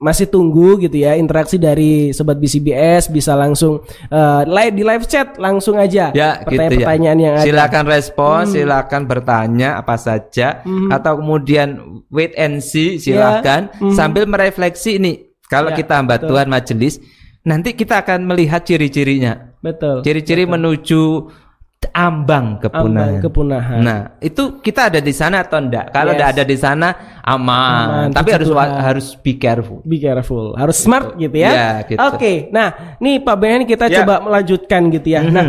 masih tunggu gitu ya interaksi dari sobat BCBS bisa langsung eh, live di live chat langsung aja Ya, gitu ya. pertanyaan-pertanyaan yang ada. Hmm. Silakan respon, silakan bertanya apa saja atau kemudian wait and see silakan Hmm. sambil merefleksi ini. Kalau Ya, kita hamba. Tuhan majelis nanti kita akan melihat ciri-cirinya. Betul. Ciri-ciri menuju ambang kepunahan. Ambang kepunahan. Nah, itu kita ada di sana atau enggak? Kalau Yes. enggak ada di sana aman, Aman, tapi harus Tuhan. harus be careful. Be careful, harus smart gitu ya. Ya, gitu. Oke, nah nih Pak Benny kita Ya. coba melanjutkan gitu ya. Mhm. Nah,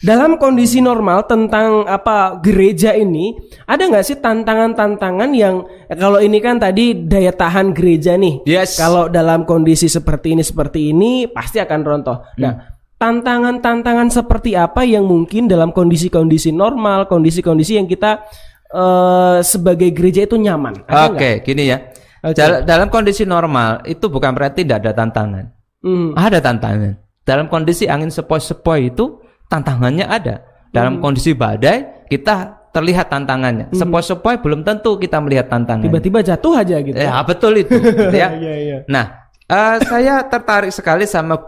dalam kondisi normal tentang apa gereja ini, ada nggak sih tantangan-tantangan yang eh, kalau ini kan tadi daya tahan gereja nih. Yes. Kalau dalam kondisi seperti ini seperti ini pasti akan rontoh. Hmm. Nah, tantangan-tantangan seperti apa yang mungkin dalam kondisi-kondisi normal, kondisi-kondisi yang kita eh, sebagai gereja itu nyaman? Oke, nggak? gini ya. Oke. Dal- dalam kondisi normal itu bukan berarti tidak ada tantangan. Mhm. Ada tantangan. Dalam kondisi angin sepoi-sepoi itu tantangannya ada. Dalam Hmm. kondisi badai kita terlihat tantangannya. Sepoi-sepoi belum tentu kita melihat tantangan. Tiba-tiba jatuh aja gitu. Ya betul itu, gitu ya. [laughs] Iya, iya. Nah, eh, saya tertarik sekali sama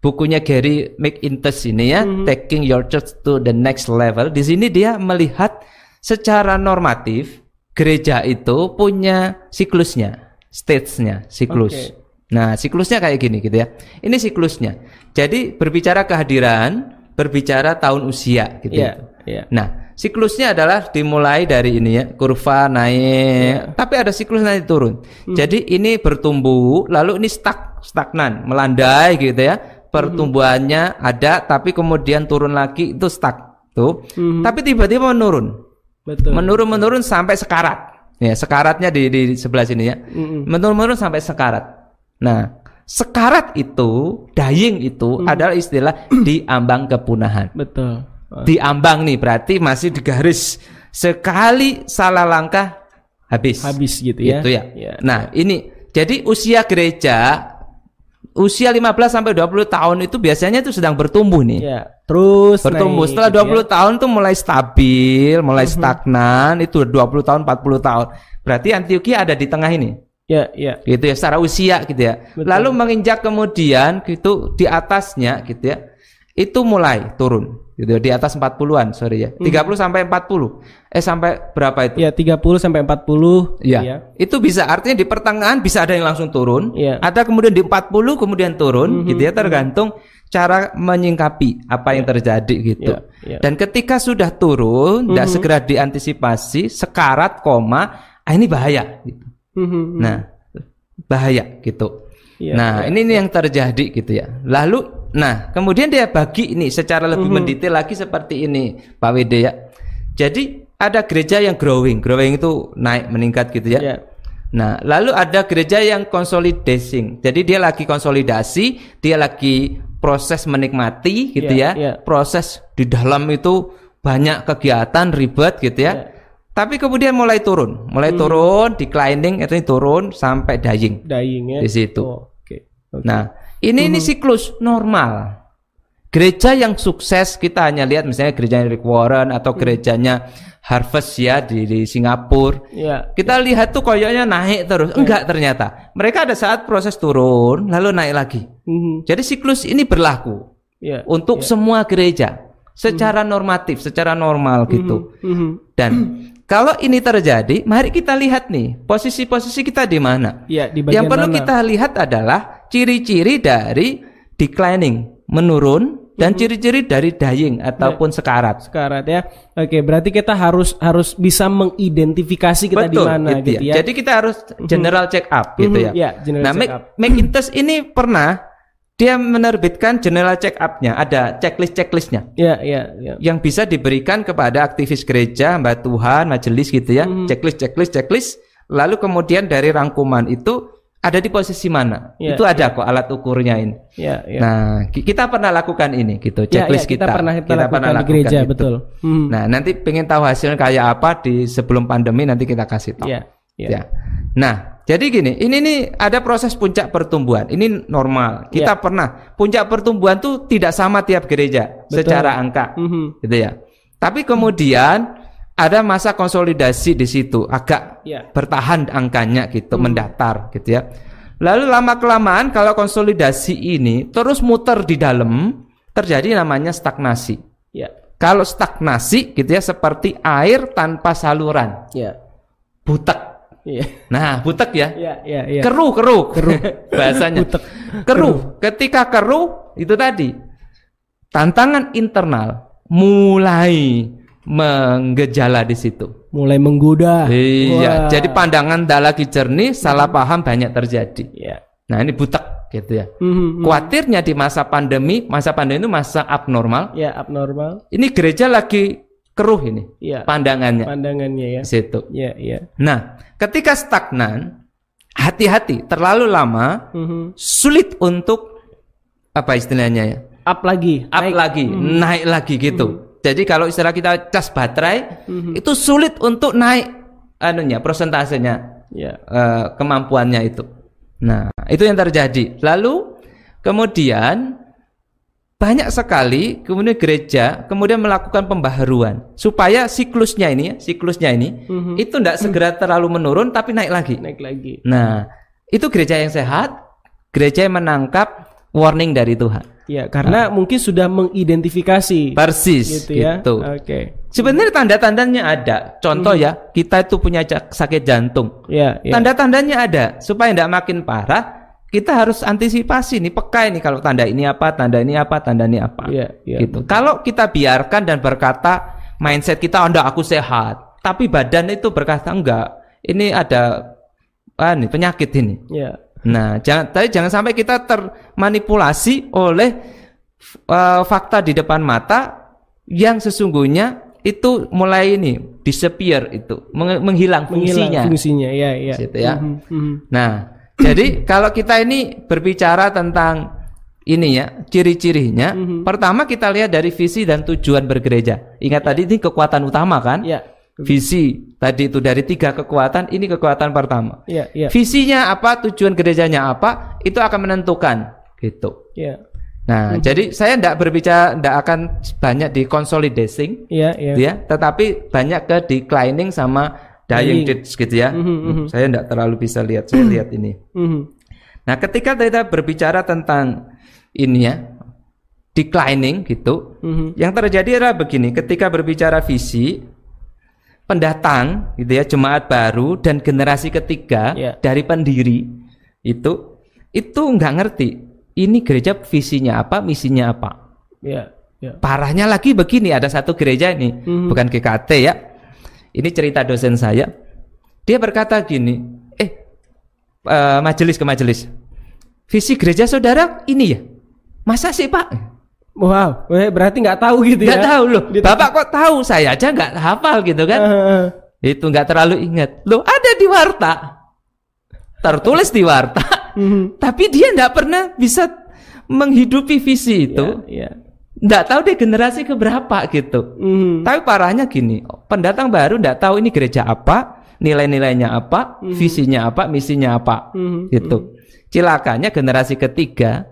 bukunya Gary McIntosh ini ya, Hmm. Taking Your Church to the Next Level. Di sini dia melihat secara normatif gereja itu punya siklusnya, stage-nya, siklus. Oke. Nah, siklusnya kayak gini gitu ya. Ini siklusnya. Jadi berbicara kehadiran, berbicara tahun usia gitu. Iya, iya. Nah, siklusnya adalah dimulai dari ini ya, kurva naik, tapi ada siklus naik turun. Jadi ini bertumbuh, lalu ini stuck, stagnan, melandai gitu ya. Pertumbuhannya ada, tapi kemudian turun lagi itu stuck tuh. Tapi tiba-tiba menurun, Betul. menurun menurun sampai sekarat. Ya, sekaratnya di, di sebelah sini ya. Menurun menurun sampai sekarat. Nah, sekarat itu, dying itu adalah istilah diambang kepunahan Betul. diambang nih berarti masih di garis sekali salah langkah habis Habis gitu ya. Gitu ya. Iya. Nah, ini jadi usia gereja usia 15 sampai 20 tahun itu biasanya itu sedang bertumbuh nih. Ya, terus Bertumbuh. naik Setelah gitu 20 ya. tahun tuh mulai stabil, mulai Mhm. stagnan, itu 20 tahun, 40 tahun. Berarti Antioquia ada di tengah ini. Ya, ya. Gitu ya, secara usia gitu ya. Betul. Lalu menginjak kemudian gitu di atasnya gitu ya. Itu mulai turun gitu ya, di atas 40-an, sorry ya. 30 sampai 40. Eh sampai berapa itu? Ya, 30 sampai 40 Iya. ya. Itu bisa artinya di pertengahan bisa ada yang langsung turun, Iya. ada kemudian di 40 kemudian turun gitu ya tergantung cara menyingkapi apa yang terjadi gitu. Iya, iya. Dan ketika sudah turun, tidak segera diantisipasi, sekarat koma, ah ini bahaya gitu. Mhm. Nah, bahaya gitu. Iya, nah, ini ini yang terjadi gitu ya. Lalu, nah, kemudian dia bagi ini secara lebih Mhm. mendetail lagi seperti ini, Pak Wede ya. Jadi ada gereja yang growing, growing itu naik meningkat gitu ya. Ya. Nah, lalu ada gereja yang consolidation. Jadi dia lagi konsolidasi, dia lagi proses menikmati gitu Iya, ya. iya. Proses di dalam itu banyak kegiatan ribet gitu ya. Iya. Tapi kemudian mulai turun, mulai turun, declining, itu turun sampai dying. Dying ya. Di situ. Oh, Oke. Oke. Nah, ini ini siklus normal. Gereja yang sukses kita hanya lihat misalnya gerejanya Rick Warren atau gerejanya Harvest ya di, di Singapura. Ya. Kita lihat tuh koyoknya naik terus. Enggak ternyata. Mereka ada saat proses turun lalu naik lagi. Mhm. Jadi siklus ini berlaku Ya. untuk semua gereja secara normatif, secara normal gitu. Mhm. Dan kalau ini terjadi, mari kita lihat nih posisi-posisi kita di mana. Ya, di Yang perlu mana? kita lihat adalah ciri-ciri dari declining, menurun dan ciri-ciri dari dying ataupun sekarat. Sekarat ya. Oke, berarti kita harus harus bisa mengidentifikasi kita di mana gitu gitu, ya. ya. Jadi kita harus general check up gitu Mhm, ya. ya, general nah, check Mac- up. McIntosh ini pernah dia menerbitkan general check up-nya, ada checklist-checklistnya Ya, ya, ya. yang bisa diberikan kepada aktivis gereja, hamba Tuhan, majelis gitu ya. Mhm. Checklist, checklist, checklist. Lalu kemudian dari rangkuman itu ada di posisi mana? Ya, itu ada kok alat ukurnya ini. Ya, ya. Nah, ki- kita pernah lakukan ini gitu, Ya, checklist ya, kita, kita. pernah kita, lakukan di gereja, itu. betul. Mhm. Nah, nanti pengen tahu hasilnya kayak apa di sebelum pandemi nanti kita kasih tahu. Ya, ya. Ya. Nah, jadi gini, ini nih ada proses puncak pertumbuhan. Ini normal. Kita Ya. pernah puncak pertumbuhan tuh tidak sama tiap gereja Betul. secara angka, Mhm. gitu ya. Tapi kemudian ada masa konsolidasi di situ, agak Ya. bertahan angkanya gitu, Hmm. mendatar gitu ya. Lalu lama kelamaan kalau konsolidasi ini terus muter di dalam, terjadi namanya stagnasi. Ya. Kalau stagnasi gitu ya seperti air tanpa saluran Ya. butek Iya. Nah, butek ya. Iya, iya, iya. Keruh, keruh. [laughs] Bahasanya. Butek. Keruh. Ketika keruh, itu tadi. Tantangan internal mulai menggejala di situ. Mulai menggoda. Iya, Wah. jadi pandangan tak lagi jernih, salah paham banyak terjadi. Iya. Nah, ini butek gitu ya. Mhm. Kuatirnya di masa pandemi, masa pandemi itu masa abnormal. Ya, abnormal. Ini gereja lagi keruh ini Iya. pandangannya Pandangannya ya. di situ. Iya, iya. Nah, ketika stagnan, hati-hati, terlalu lama Mhm. sulit untuk apa istilahnya ya? Up lagi. Up naik. lagi, naik lagi gitu. Jadi kalau istilah kita cas baterai itu sulit untuk naik anunya, prosentasenya, Iya. eh, kemampuannya itu. Nah, itu yang terjadi. Lalu kemudian banyak sekali kemudian gereja kemudian melakukan pembaharuan supaya siklusnya ini ya, siklusnya ini Mhm. itu tidak segera terlalu menurun tapi naik lagi. Naik lagi. Nah, itu gereja yang sehat, gereja yang menangkap warning dari Tuhan. Ya, karena mungkin sudah mengidentifikasi Persis gitu ya. gitu. Oke. Sebenarnya tanda-tandanya ada. Contoh Hmm. ya, kita itu punya sakit jantung. Ya, ya. Tanda-tandanya ada supaya tidak makin parah. Kita harus antisipasi nih peka ini kalau tanda ini apa, tanda ini apa, tanda ini apa. Iya, iya. Gitu. Kalau kita biarkan dan berkata mindset kita, "Oh, enggak, aku sehat." Tapi badan itu berkata, "Enggak, ini ada ah, nih, penyakit ini." Ya. Nah, jangan tapi jangan sampai kita termanipulasi oleh uh, fakta di depan mata yang sesungguhnya itu mulai ini disappear itu meng- menghilang fungsinya. Menghilang fungsinya. Ya, ya. Situ ya. Mhm, mhm. Nah, jadi [clears throat] kalau kita ini berbicara tentang ini ya ciri-cirinya, Mhm. pertama kita lihat dari visi dan tujuan bergereja. Ingat tadi ini kekuatan utama kan? Ya. Visi tadi itu dari tiga kekuatan, ini kekuatan pertama. Ya, ya. Visinya apa, tujuan gerejanya apa, itu akan menentukan gitu. Ya. Nah, jadi saya tidak berbicara, tidak akan banyak di consolidation, Ya, ya. ya, tetapi banyak ke declining sama dying gitu ya. Mhm, mhm. Saya tidak terlalu bisa lihat, saya lihat [clears throat] ini. Mhm. Nah, ketika kita berbicara tentang ini ya, declining gitu, Mhm. yang terjadi adalah begini, ketika berbicara visi, pendatang gitu ya, jemaat baru dan generasi ketiga Ya. dari pendiri itu itu nggak ngerti ini gereja visinya apa, misinya apa. Ya, ya. Parahnya lagi begini, ada satu gereja ini, Mhm. bukan GKT ya. Ini cerita dosen saya. Dia berkata gini, eh eh, majelis ke majelis. Visi gereja saudara ini ya. Masa sih Pak? Wow, eh, berarti nggak tahu gitu Nggak ya? tahu loh. Di- Bapak kok tahu? Saya aja nggak hafal gitu kan? Eh, Itu nggak terlalu ingat. Loh ada di warta. Tertulis di warta. mhm. Tapi dia nggak pernah bisa menghidupi visi itu. Ya, ya. Nggak tahu dia generasi keberapa gitu. Mhm. Tapi parahnya gini, pendatang baru nggak tahu ini gereja apa, nilai-nilainya apa, visinya apa, misinya apa, Mhm. gitu. Cilakanya generasi ketiga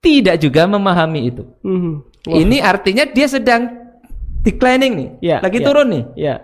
tidak juga memahami itu. Mhm. Ini artinya dia sedang declining nih, Ya, lagi ya. turun nih. Ya.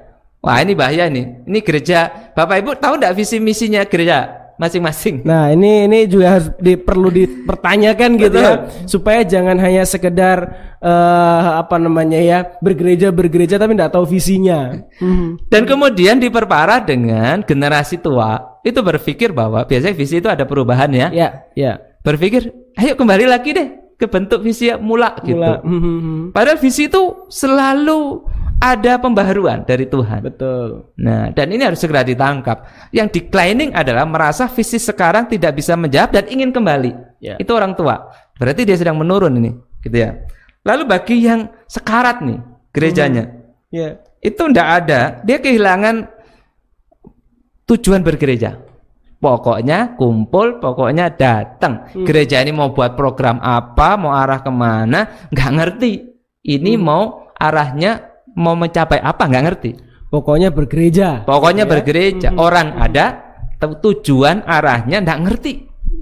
Wah ini bahaya nih. Ini gereja, bapak ibu tahu nggak visi misinya gereja masing-masing? Nah ini ini juga harus di, perlu dipertanyakan [laughs] gitu ya supaya jangan hanya sekedar eh, apa namanya ya bergereja bergereja tapi nggak tahu visinya. Mhm. Dan kemudian diperparah dengan generasi tua itu berpikir bahwa biasanya visi itu ada perubahan ya. Ya ya. Berpikir, ayo kembali lagi deh ke bentuk visi yang mula gitu. Mula. Mhm. Padahal visi itu selalu ada pembaharuan dari Tuhan. Betul. Nah, dan ini harus segera ditangkap. Yang declining adalah merasa visi sekarang tidak bisa menjawab dan ingin kembali. Ya. Itu orang tua. Berarti dia sedang menurun ini, gitu ya. Lalu bagi yang sekarat nih gerejanya, Ya. itu ndak ada. Dia kehilangan tujuan bergereja. Pokoknya kumpul, pokoknya datang. Gereja ini mau buat program apa, mau arah ke mana, nggak ngerti. Ini mau arahnya mau mencapai apa, nggak ngerti. Pokoknya bergereja. Pokoknya bergereja. Orang ada tu- tujuan arahnya nggak ngerti.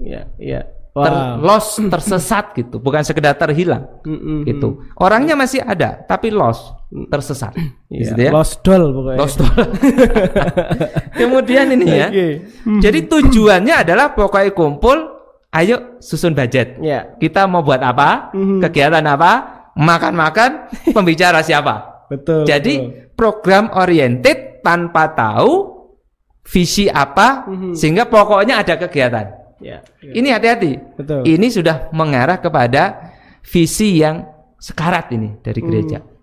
Ya ya. Wow. lost, tersesat gitu, bukan sekedar terhilang Mhm. gitu. Orangnya masih ada, tapi lost, tersesat. Iya, Gitu ya. Lost doll pokoknya. Lost [laughs] Kemudian ini ya. Oke. Jadi tujuannya adalah pokoknya kumpul, ayo susun budget. Ya. Kita mau buat apa? Mhm. Kegiatan apa? Makan-makan, [laughs] pembicara siapa? Betul. Jadi program oriented tanpa tahu visi apa sehingga pokoknya ada kegiatan. Ya. ya. Ini hati-hati. Betul. Ini sudah mengarah kepada visi yang sekarat ini dari gereja.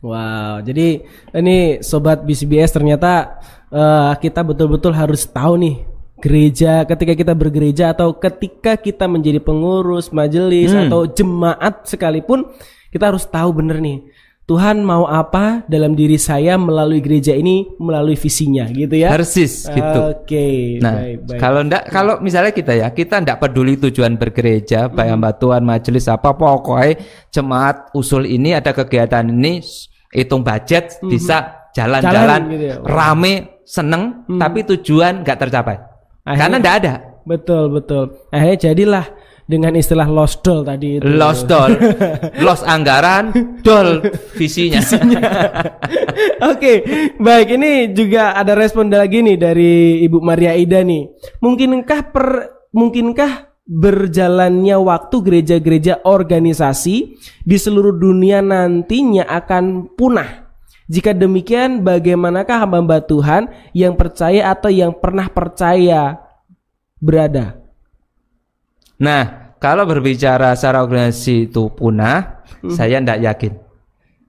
Wow, jadi ini sobat BCBS ternyata eh, kita betul-betul harus tahu nih gereja ketika kita bergereja atau ketika kita menjadi pengurus majelis Hmm. atau jemaat sekalipun kita harus tahu bener nih Tuhan mau apa dalam diri saya melalui gereja ini melalui visinya gitu ya. Persis gitu. Oke, Nah, baik, baik. kalau ndak kalau misalnya kita ya, kita ndak peduli tujuan bergereja, baik Hmm. batuan majelis apa pokoknya jemaat usul ini ada kegiatan ini hitung budget bisa jalan-jalan. Jalan gitu ya. Rame seneng tapi tujuan nggak tercapai. Akhirnya- Karena ndak ada. Betul, betul. Akhirnya jadilah dengan istilah lost doll tadi itu. Lost doll, [laughs] lost anggaran, doll visinya. [laughs] Oke, baik ini juga ada respon lagi nih dari Ibu Maria Ida nih. Mungkinkah per mungkinkah berjalannya waktu gereja-gereja organisasi di seluruh dunia nantinya akan punah? Jika demikian, bagaimanakah hamba-hamba Tuhan yang percaya atau yang pernah percaya berada? Nah, kalau berbicara secara organisasi itu punah, Hmm. saya ndak yakin.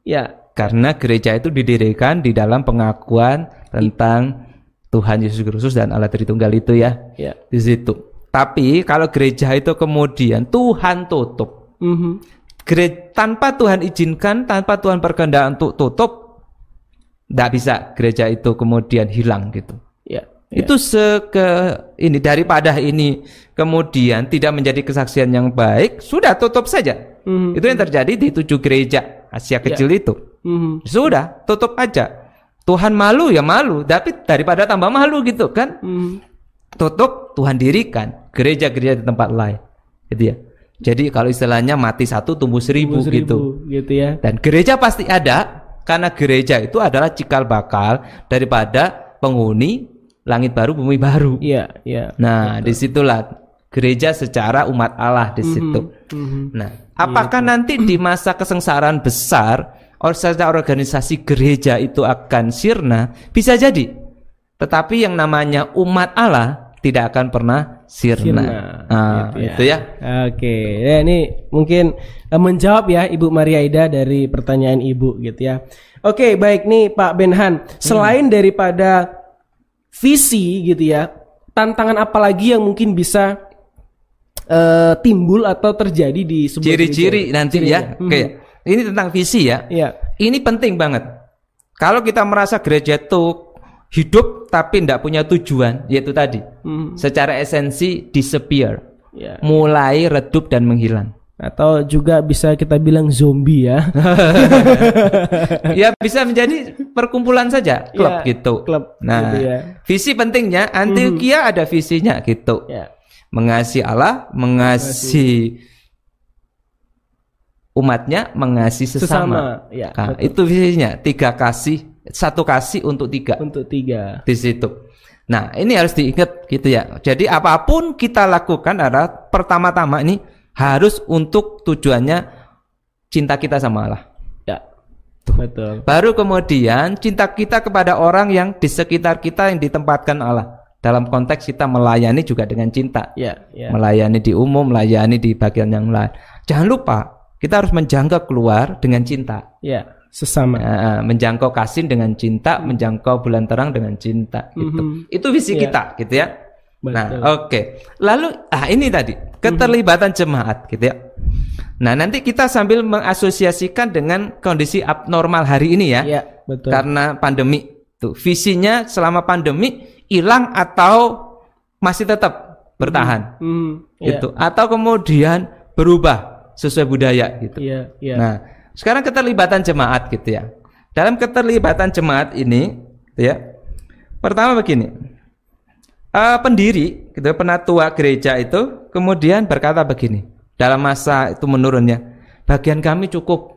Ya, Karena gereja itu didirikan di dalam pengakuan tentang Tuhan Yesus Kristus dan Allah Tritunggal itu ya. ya. Di situ. Tapi kalau gereja itu kemudian Tuhan tutup. Mhm. Gere- tanpa Tuhan izinkan, tanpa Tuhan berkehendak untuk tutup, tidak bisa gereja itu kemudian hilang gitu. Ya. ya. Itu seke ini daripada ini kemudian tidak menjadi kesaksian yang baik, sudah tutup saja. Mhm. Itu yang terjadi di tujuh gereja Asia kecil itu. Mhm. Sudah, tutup aja. Tuhan malu ya malu, tapi daripada tambah malu gitu kan. Mhm. Tutup, Tuhan dirikan gereja-gereja di tempat lain. Gitu ya. Jadi kalau istilahnya mati satu tumbuh seribu, Seribu, gitu. gitu ya. Dan gereja pasti ada karena gereja itu adalah cikal bakal daripada penghuni langit baru bumi baru. Iya, iya. Nah, di situlah gereja secara umat Allah di situ. Mhm. Nah, apakah nanti di masa kesengsaraan besar organisasi gereja itu akan sirna? Bisa jadi. Tetapi yang namanya umat Allah tidak akan pernah sirna. Sirna, Nah, gitu ya. itu ya. Oke, ya ini mungkin eh, menjawab ya Ibu Maria Ida dari pertanyaan Ibu gitu ya. Oke, baik nih Pak Benhan. Selain daripada visi gitu ya, tantangan apa lagi yang mungkin bisa eh, timbul atau terjadi di sebuah Ciri-ciri nanti Cirinya. ya. Oke. Ini tentang visi ya. Iya. Ini penting banget. Kalau kita merasa gereja itu hidup tapi tidak punya tujuan, yaitu tadi Mhm. secara esensi disappear, Ya. mulai redup dan menghilang. Atau juga bisa kita bilang zombie ya. [laughs] ya bisa menjadi perkumpulan saja klub Ya, gitu. klub Nah, gitu ya. visi pentingnya Antioquia ada visinya gitu. ya. Mengasihi Allah, mengasihi umatnya, mengasihi sesama. Sesama, ya, Nah, betul. itu visinya tiga kasih, satu kasih untuk tiga Untuk tiga. di situ. Nah, ini harus diingat gitu ya. Jadi apa pun kita lakukan adalah pertama-tama ini harus untuk tujuannya cinta kita sama Allah. Ya. Betul. Baru kemudian cinta kita kepada orang yang di sekitar kita yang ditempatkan Allah. Dalam konteks kita melayani juga dengan cinta. Ya, ya. Melayani di umum, melayani di bagian yang lain. Jangan lupa, kita harus menjangkau keluar dengan cinta. Ya, sesama. Nah, menjangkau kasih dengan cinta, menjangkau bulan terang dengan cinta gitu. Mhm. Itu visi Iya. kita gitu ya. Betul. Nah, oke. Lalu ah ini tadi keterlibatan jemaat gitu ya. Nah, nanti kita sambil mengasosiasikan dengan kondisi abnormal hari ini ya. Ya, betul. Karena pandemi. Tuh, visinya selama pandemi hilang atau masih tetap bertahan Hmm, ya. gitu. Atau kemudian berubah sesuai budaya gitu. Iya, iya. Nah, sekarang keterlibatan jemaat gitu ya. Dalam keterlibatan jemaat ini, gitu ya. Pertama begini, eh, pendiri, gitu, penatua gereja itu kemudian berkata begini dalam masa itu menurunnya, bagian kami cukup.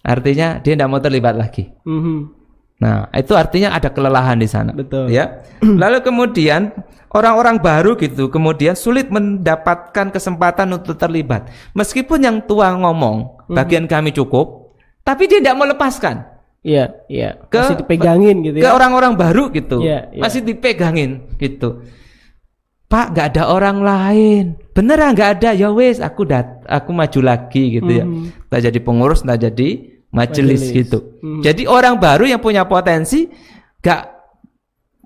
Artinya dia tidak mau terlibat lagi. Mhm. Nah, itu artinya ada kelelahan di sana. Betul. Ya. [clears throat] Lalu kemudian orang-orang baru gitu, kemudian sulit mendapatkan kesempatan untuk terlibat. Meskipun yang tua ngomong, Mhm. bagian kami cukup, tapi dia tidak mau lepaskan. Iya, iya. Ke- Masih dipegangin gitu ke ya. orang-orang baru gitu Iya, iya. masih dipegangin gitu Pak nggak ada orang lain beneran nggak ada ya wes aku dat aku maju lagi gitu ya Mhm. entah jadi pengurus entah jadi majelis, Majelis. gitu Mhm. jadi orang baru yang punya potensi nggak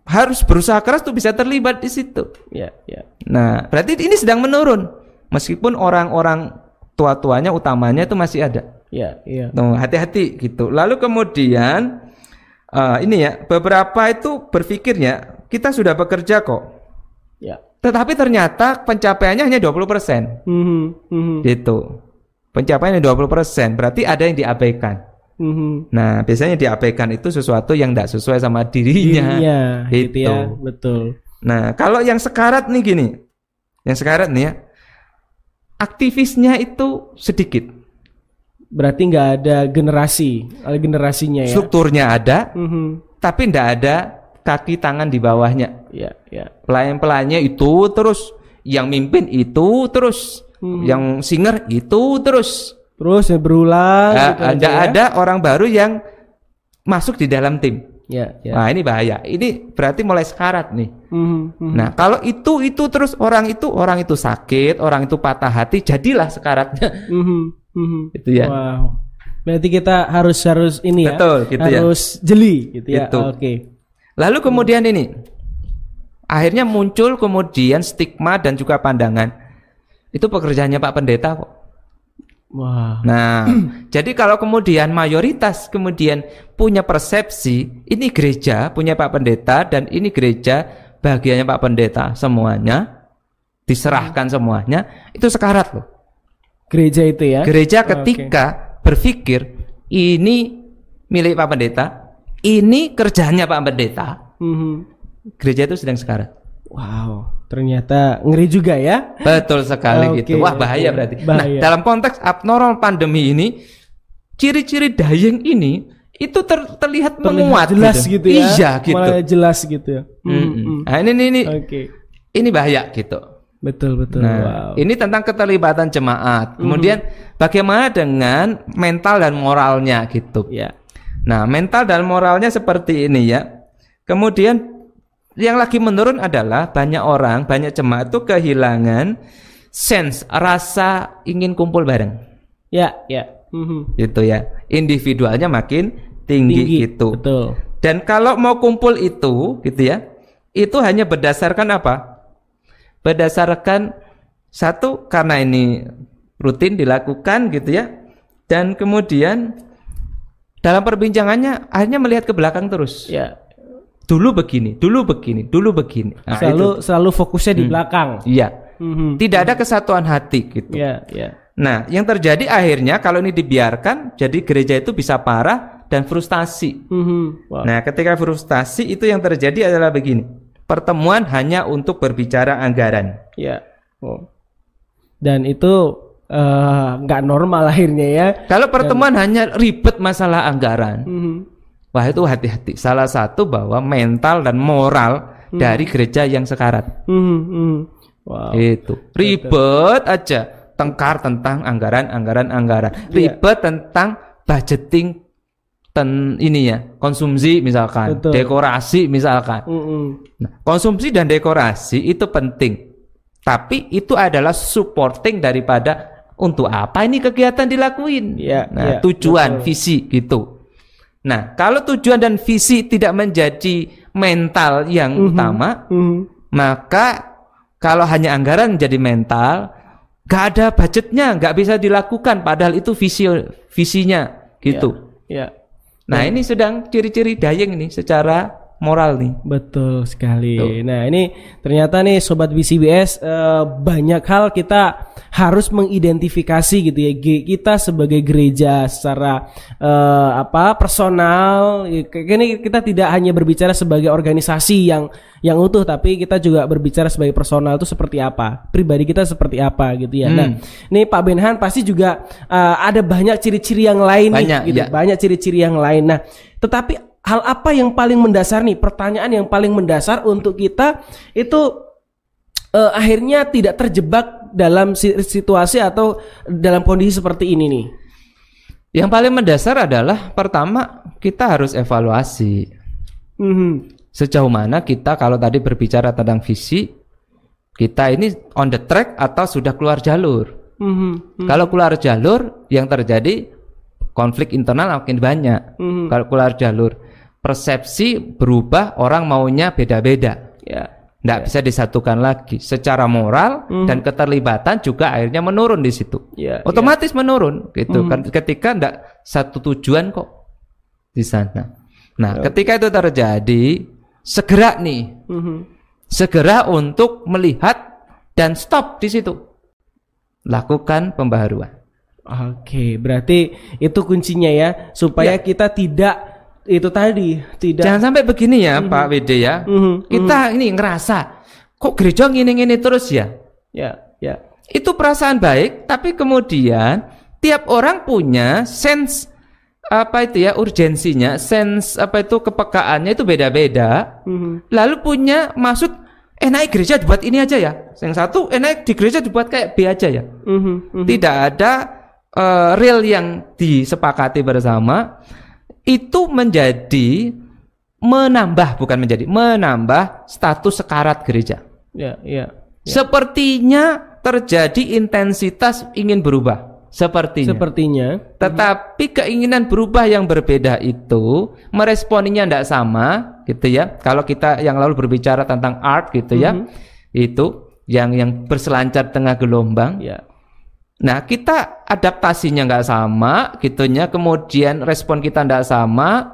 harus berusaha keras tuh bisa terlibat di situ Iya, iya. nah berarti ini sedang menurun meskipun orang-orang tua-tuanya utamanya itu masih ada Iya, iya. Tuh, hati-hati gitu. Lalu kemudian eh, ini ya, beberapa itu berpikirnya kita sudah bekerja kok. Ya. Tetapi ternyata pencapaiannya hanya 20%. Mhm, mhm, Gitu. Pencapaiannya 20%, berarti ada yang diabaikan. mhm. Nah, biasanya diabaikan itu sesuatu yang tidak sesuai sama dirinya. Dirinya, gitu Gitu. ya. Betul. Nah, kalau yang sekarat nih gini. Yang sekarat nih ya. Aktivisnya itu sedikit. Berarti nggak ada generasi, ada generasinya ya. Strukturnya ada, Mhm. tapi tidak ada kaki tangan di bawahnya. Ya, ya. Pelayan-pelayannya itu terus, yang mimpin itu terus, Hmm. yang singer itu terus. Terus ya berulang. Nggak gitu aja ada ya. ada orang baru yang masuk di dalam tim. Ya, ya. Nah ini bahaya. Ini berarti mulai sekarat nih. Mhm, mhm. Nah kalau itu itu terus orang itu orang itu sakit, orang itu patah hati, jadilah sekaratnya. [laughs] Mhm, mhm. Itu ya. Wow. Berarti kita harus harus ini ya. Betul, gitu ya. harus jeli gitu ya. Gitu. Oke. Lalu kemudian ini, akhirnya muncul kemudian stigma dan juga pandangan. Itu pekerjaannya Pak Pendeta kok. Wah. Nah, [clears throat] jadi kalau kemudian mayoritas kemudian punya persepsi ini gereja punya Pak Pendeta dan ini gereja bagiannya Pak Pendeta semuanya diserahkan semuanya itu sekarat loh. Gereja itu ya. Gereja ketika berpikir ini milik Pak Pendeta, ini kerjanya Pak Pendeta, Mhm. gereja itu sedang sekarat. Wow, ternyata ngeri juga ya. Betul sekali Oke, gitu. Wah bahaya berarti. Bahaya. Nah dalam konteks abnormal pandemi ini, ciri-ciri dayeng ini itu ter- terlihat, Terlihat menguat jelas gitu, ya. Iya gitu. Malah jelas gitu ya. Mm-mm. Mhm. Nah ini ini ini, Oke. ini bahaya gitu. Betul betul. Nah wow. Ini tentang keterlibatan jemaat. Kemudian bagaimana dengan mental dan moralnya gitu. Ya. Nah mental dan moralnya seperti ini ya. Kemudian yang lagi menurun adalah banyak orang, banyak jemaat itu kehilangan sense rasa ingin kumpul bareng. Ya, ya. Mhm. gitu ya individualnya makin tinggi, Tinggi. gitu Betul. dan kalau mau kumpul itu gitu ya itu hanya berdasarkan apa berdasarkan satu karena ini rutin dilakukan gitu ya dan kemudian dalam perbincangannya akhirnya melihat ke belakang terus Ya. Dulu begini dulu begini dulu begini Nah, selalu selalu fokusnya di Hmm. belakang. itu. iya Mhm. tidak ada kesatuan hati gitu Ya, ya. Nah, yang terjadi akhirnya kalau ini dibiarkan, jadi gereja itu bisa parah dan frustasi. Mhm. Wow. Nah, ketika frustasi itu yang terjadi adalah begini. Pertemuan hanya untuk berbicara anggaran. Ya. Oh. Dan itu eh, nggak normal [laughs] akhirnya ya. Kalau pertemuan hanya ribet masalah anggaran, Mhm. Wah itu hati-hati. Salah satu bahwa mental dan moral dari gereja yang sekarat. Mhm, mhm. Wow. Itu ribet aja tengkar tentang anggaran, anggaran, anggaran. Iya. Ribet tentang budgeting ten ini ya konsumsi misalkan, Betul. dekorasi misalkan. Mhm. Nah, konsumsi dan dekorasi itu penting, tapi itu adalah supporting daripada untuk apa ini kegiatan dilakuin. Iya, nah, iya, tujuan, betul. visi gitu. Nah, kalau tujuan dan visi tidak menjadi mental yang utama, Mhm. maka kalau hanya anggaran jadi mental, gak ada budgetnya, nggak bisa dilakukan. Padahal itu visi visinya gitu. Ya. Nah ini sedang ciri-ciri dayeng nih secara moral nih. Betul sekali. Tuh. Nah, ini ternyata nih sobat BCBS eh, banyak hal kita harus mengidentifikasi gitu ya. Kita sebagai gereja secara eh, apa personal ya, gini kita tidak hanya berbicara sebagai organisasi yang yang utuh tapi kita juga berbicara sebagai personal itu seperti apa, pribadi kita seperti apa gitu ya. Hmm. Nah, ini Pak Benhan pasti juga eh, ada banyak ciri-ciri yang lain nih, Banyak, gitu. ya. banyak ciri-ciri yang lain. Nah, tetapi hal apa yang paling mendasar nih? Pertanyaan yang paling mendasar untuk kita itu eh, akhirnya tidak terjebak dalam si- situasi atau dalam kondisi seperti ini nih. Yang paling mendasar adalah pertama kita harus evaluasi Mhm. sejauh mana kita kalau tadi berbicara tentang visi kita ini on the track atau sudah keluar jalur. Mhm. Kalau keluar jalur yang terjadi konflik internal makin banyak. Mhm. Kalau keluar jalur persepsi berubah, orang maunya beda-beda. Ya. Nggak bisa disatukan lagi. Secara moral dan keterlibatan juga akhirnya menurun di situ. Ya, Otomatis menurun gitu kan ketika nggak satu tujuan kok di sana. Nah, ketika itu terjadi, segera nih, Mhm. segera untuk melihat dan stop di situ. Lakukan pembaharuan. Oke, berarti itu kuncinya ya supaya kita tidak itu tadi tidak Jangan sampai begini ya, Pak WD ya. Mhm, Kita ini ngerasa kok gereja ngini-ngini terus ya. ya ya Itu perasaan baik, tapi kemudian tiap orang punya sense apa itu ya urgensinya, sense apa itu kepekaannya itu beda-beda. Mhm. Lalu punya maksud enak gereja dibuat ini aja ya. Yang satu enak di gereja dibuat kayak B aja ya. Mhm, mhm. Tidak ada eh, real yang disepakati bersama itu menjadi menambah bukan menjadi menambah status sekarat gereja. ya ya Sepertinya terjadi intensitas ingin berubah. Sepertinya. sepertinya Tetapi keinginan berubah yang berbeda itu meresponinya tidak sama, gitu ya. Kalau kita yang lalu berbicara tentang art, gitu ya, itu yang yang berselancar tengah gelombang. ya Nah, kita adaptasinya nggak sama, gitunya. Kemudian respon kita nggak sama,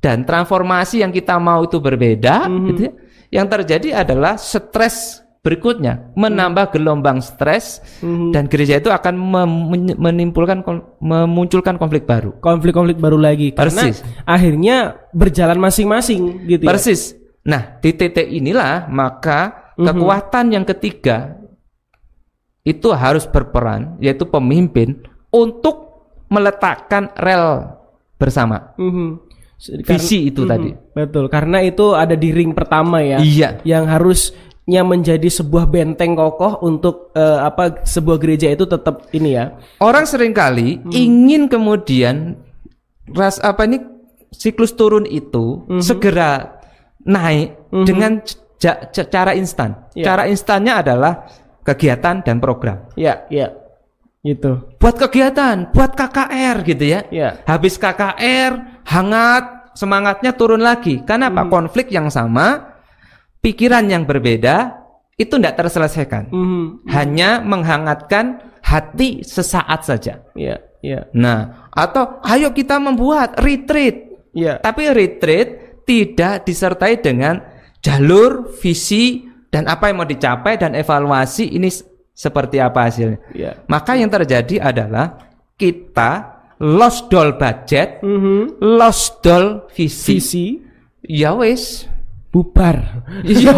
dan transformasi yang kita mau itu berbeda, gitu ya. Yang terjadi adalah stres berikutnya, menambah gelombang stres, dan gereja itu akan menimbulkan memunculkan konflik baru. konflik-konflik baru lagi karena Persis. akhirnya berjalan masing-masing gitu ya. Persis. Nah, di titik inilah maka kekuatan yang ketiga itu harus berperan, yaitu pemimpin untuk meletakkan rel bersama. Mhm. Visi itu tadi. Betul, karena itu ada di ring pertama ya. Iya. Yang harusnya menjadi sebuah benteng kokoh untuk eh, apa sebuah gereja itu tetap ini ya. Orang sering kali ingin kemudian ras apa ini siklus turun itu segera naik dengan ca- ca- cara instan. Iya. Cara instannya adalah kegiatan dan program. Ya, ya. Gitu. buat kegiatan, buat KKR gitu ya. Ya. Habis KKR, hangat, semangatnya turun lagi. Karena apa? Konflik yang sama, pikiran yang berbeda, itu tidak terselesaikan. Mhm. Hanya menghangatkan hati sesaat saja. Ya, ya. Nah, atau ayo kita membuat retreat. Ya. Tapi retreat tidak disertai dengan jalur, visi, dan apa yang mau dicapai dan evaluasi ini seperti apa hasilnya. Ya. Maka yang terjadi adalah kita lost doll budget, Mhm. lost doll visi. Visi Ya wis. Bubar. Iya.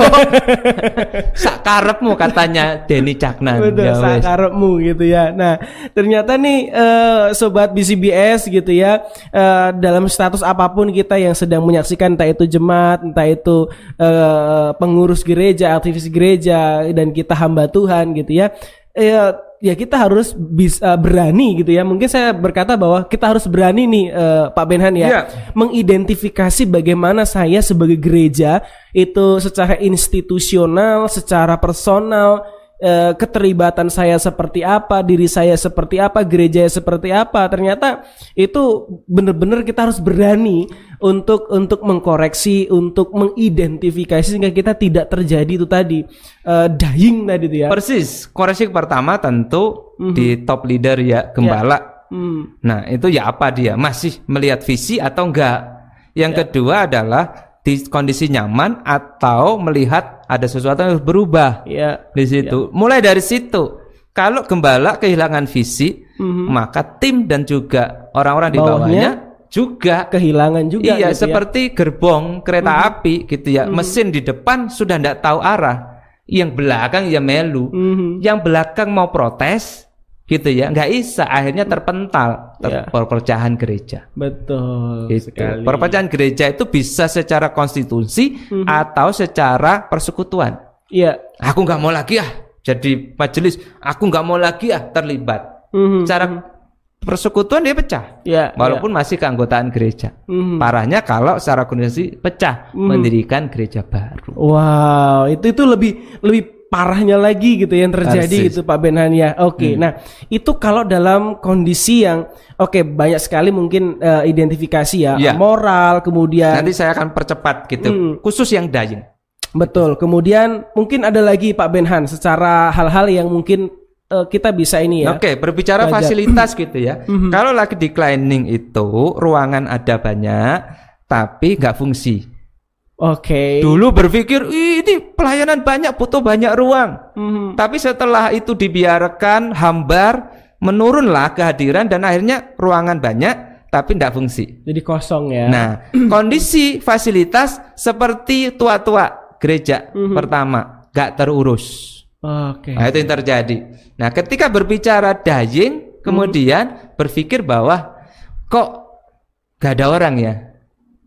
[laughs] Sakarepmu katanya Denny Caknan. Betul, Ya sakarepmu gitu ya. Nah, ternyata nih eh, sobat BCBS gitu ya, eh, dalam status apa pun kita yang sedang menyaksikan entah itu jemaat, entah itu eh, pengurus gereja, aktivis gereja dan kita hamba Tuhan gitu ya. Eh, ya kita harus bisa berani gitu ya. Mungkin saya berkata bahwa kita harus berani nih eh, Pak Benhan ya Iya. mengidentifikasi bagaimana saya sebagai gereja itu secara institusional, secara personal, eh, keterlibatan saya seperti apa, diri saya seperti apa, gereja seperti apa. Ternyata itu benar-benar kita harus berani untuk untuk mengkoreksi, untuk mengidentifikasi sehingga kita tidak terjadi itu tadi eh, dying tadi itu ya. Persis. Koreksi pertama tentu di top leader ya gembala. Hmm, Nah, itu ya apa dia? Masih melihat visi atau enggak? Yang kedua adalah di kondisi nyaman atau melihat ada sesuatu yang harus berubah ya. di situ. Mulai dari situ. Kalau gembala kehilangan visi, maka tim dan juga orang-orang di Bawahnya juga Kehilangan juga iya gitu ya. seperti gerbong kereta api gitu ya. Mesin di depan sudah tidak tahu arah. Yang belakang ya melu. Mhm. Yang belakang mau protes gitu ya. nggak bisa akhirnya terpental ter- Ya. perpecahan gereja. Betul Gitu. sekali. Perpecahan gereja itu bisa secara konstitusi atau secara persekutuan. Iya. Aku nggak mau lagi ah jadi majelis. Aku nggak mau lagi ah terlibat. Mhm. Cara persekutuan dia pecah. Ya, Walaupun masih keanggotaan gereja. Mhm. Parahnya kalau secara organisasi pecah, Mhm. mendirikan gereja baru. Wow, itu itu lebih lebih parahnya lagi gitu yang terjadi Persis. gitu Pak Benhan ya. Oke, Hmm. nah itu kalau dalam kondisi yang oke banyak sekali mungkin eh, identifikasi ya, Iya. moral kemudian Nanti saya akan percepat gitu. Hmm. Khusus yang dying. betul. Kemudian mungkin ada lagi Pak Benhan secara hal-hal yang mungkin eh, kita bisa ini ya. Oke, berbicara Belajar. fasilitas [clears throat] gitu ya. Mhm. Kalau lagi declining itu ruangan ada banyak tapi nggak fungsi. Oke. Dulu berpikir "Ih, ini pelayanan banyak butuh banyak ruang. Mhm. Tapi setelah itu dibiarkan hambar, menurunlah kehadiran dan akhirnya ruangan banyak tapi tidak fungsi. Jadi kosong ya. Nah, [clears throat] kondisi fasilitas seperti tua-tua gereja Mhm. pertama gak terurus. Oke. Nah, itu yang terjadi. Nah, ketika berbicara dying, kemudian berpikir bahwa kok gak ada orang ya.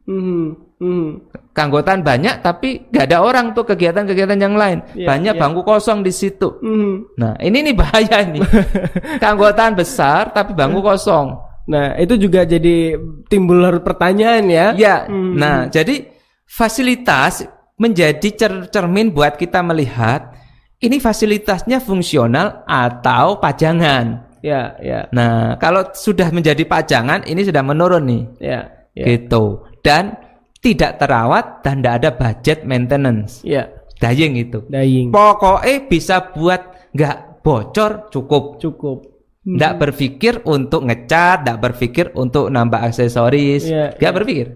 Mhm. Mhm. Keanggotaan banyak tapi gak ada orang tuh kegiatan-kegiatan yang lain. Iya, banyak iya. bangku kosong di situ. Mhm. Nah, ini nih bahaya nih. [laughs] Keanggotaan besar tapi bangku kosong. Nah, itu juga jadi timbul pertanyaan ya. Ya. Hmm. Nah, jadi fasilitas menjadi cer- cermin buat kita melihat ini fasilitasnya fungsional atau pajangan. Ya, ya, Nah, kalau sudah menjadi pajangan ini sudah menurun nih. ya, ya. Gitu. Dan tidak terawat dan tidak ada budget maintenance. Ya, Dying itu. dying. Pokoknya bisa buat nggak bocor cukup. Cukup. Nggak berpikir untuk ngecat, nggak berpikir untuk nambah aksesoris, Iya, nggak iya. berpikir.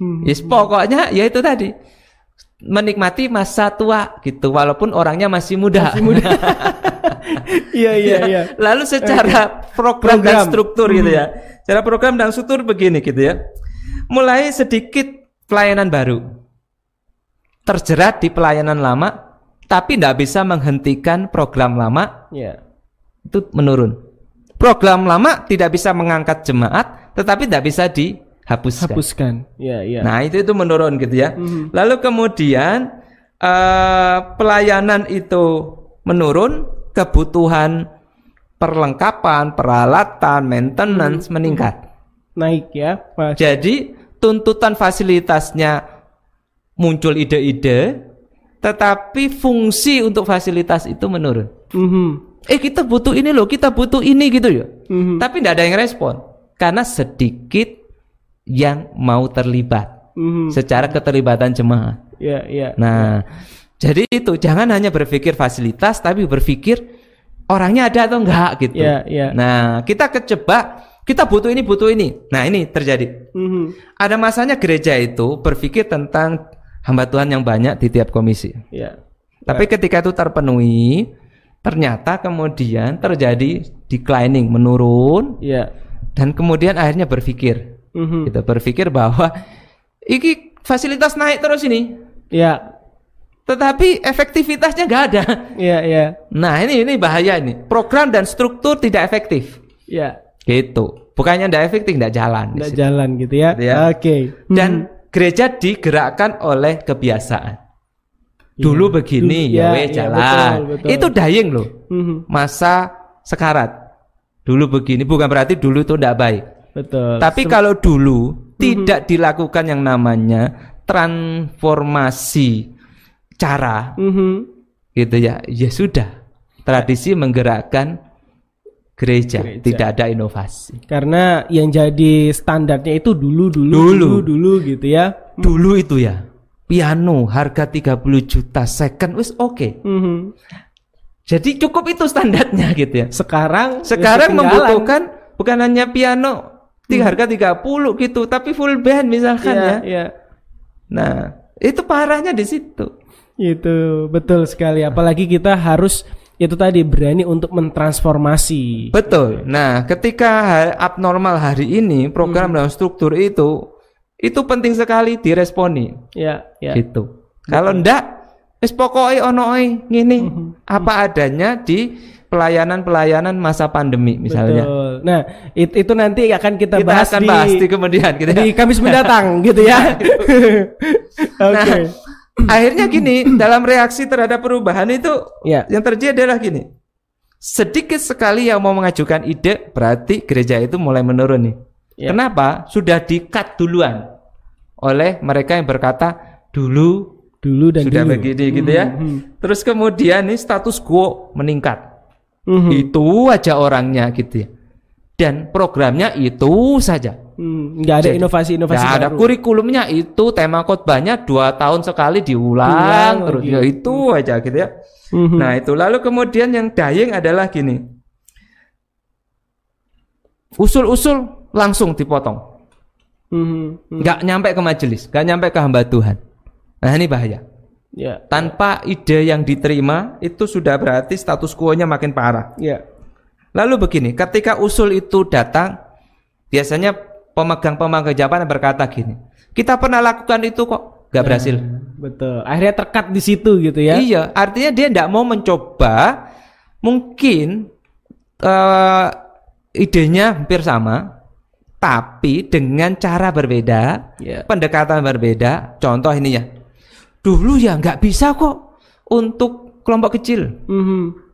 Hmm. Yes, pokoknya ya itu tadi menikmati masa tua gitu, walaupun orangnya masih muda. Masih muda. [laughs] Iya, iya, iya. Lalu secara program, dan Program. struktur gitu ya, secara program dan struktur begini gitu ya, mulai sedikit pelayanan baru, terjerat di pelayanan lama, tapi tidak bisa menghentikan program lama Ya. itu menurun. Program lama tidak bisa mengangkat jemaat, tetapi tidak bisa dihapuskan. Hapuskan. Ya, ya. Nah itu itu menurun gitu ya. Mhm. Lalu kemudian eh, pelayanan itu menurun, kebutuhan perlengkapan, peralatan, maintenance meningkat. Naik ya. Mas. Jadi tuntutan fasilitasnya muncul ide-ide, tetapi fungsi untuk fasilitas itu menurun. Mhm. Eh kita butuh ini loh, kita butuh ini gitu ya. Mhm. Tapi tidak ada yang respon karena sedikit yang mau terlibat Mhm. secara keterlibatan jemaat. Ya, ya. Nah, jadi itu jangan hanya berpikir fasilitas tapi berpikir orangnya ada atau enggak gitu. Ya, ya. Nah, kita kejebak kita butuh ini butuh ini. Nah, ini terjadi. Mhm. Ada masanya gereja itu berpikir tentang hamba Tuhan yang banyak di tiap komisi. Ya. Tapi ketika itu terpenuhi, ternyata kemudian terjadi declining, menurun Ya. dan kemudian akhirnya berpikir, Mhm. gitu, berpikir bahwa iki fasilitas naik terus ini, Ya. tetapi efektivitasnya nggak ada. Ya, ya. Nah ini ini bahaya ini. Program dan struktur tidak efektif, Ya. gitu. Bukannya tidak efektif, tidak jalan. situ. jalan gitu ya. Gitu ya. Oke. Dan Mhm. gereja digerakkan oleh kebiasaan. Dulu begini Dulu- ya, ya, ya, jalan. betul, betul. Itu dying loh. Mhm. masa sekarat. Dulu begini bukan berarti dulu itu tidak baik. Betul. Tapi Sem- kalau dulu tidak dilakukan yang namanya transformasi cara Mhm. gitu ya. Ya sudah. Tradisi menggerakkan gereja, Gereja. tidak ada inovasi. Karena yang jadi standarnya itu dulu dulu Dulu. dulu dulu gitu ya. Dulu itu ya. Piano harga 30 juta second wis oke. Mhm. Jadi cukup itu standarnya gitu ya. Sekarang Sekarang ya ketinggalan. membutuhkan bukan hanya piano tiga harga 30 gitu, tapi full band misalkan Iya, ya. iya. Nah, itu parahnya di situ. Itu betul sekali. Apalagi kita harus itu tadi berani untuk mentransformasi. Betul. Nah, ketika abnormal hari ini program dan struktur itu itu penting sekali diresponi Ya, ya. gitu. Kalau ndak wis pokoke ono oi ngene Mhm. apa adanya di pelayanan-pelayanan masa pandemi misalnya. Betul. Nah, it- itu nanti akan kita, Kita bahas akan di bahas di kemudian gitu ya. di Kamis mendatang gitu ya. [laughs] [laughs] Oke. Nah, [clears throat] akhirnya gini, [clears throat] dalam reaksi terhadap perubahan itu Ya. yang terjadi adalah gini. sedikit sekali yang mau mengajukan ide, berarti gereja itu mulai menurun nih. Ya. Kenapa? Sudah di-cut duluan oleh mereka yang berkata dulu Dulu dan sudah dulu. begini gitu ya. Hmm, Terus kemudian nih status quo meningkat. hmm, hmm. Itu aja orangnya gitu ya. Dan programnya itu saja. Hmm, nggak ada inovasi-inovasi Nggak ada baru. kurikulumnya itu tema khotbahnya dua tahun sekali diulang Ulang terus lagi. ya itu aja gitu ya. Mhm. Nah itu lalu kemudian yang dying adalah gini. Usul-usul langsung dipotong. Mhm, mhm. Nggak nyampe ke majelis, nggak nyampe ke hamba Tuhan. Nah ini bahaya. Ya, Tanpa ide yang diterima itu sudah berarti status quo-nya makin parah. ya. Lalu begini, ketika usul itu datang, biasanya pemegang-pemegang jabatan berkata gini, kita pernah lakukan itu kok, nggak berhasil. Betul. Akhirnya terkat di situ gitu ya. Iya, artinya dia tidak mau mencoba, mungkin eh, idenya hampir sama, tapi dengan cara berbeda, Ya. pendekatan berbeda. Contoh ini ya, dulu ya nggak bisa kok untuk kelompok kecil. Mhm,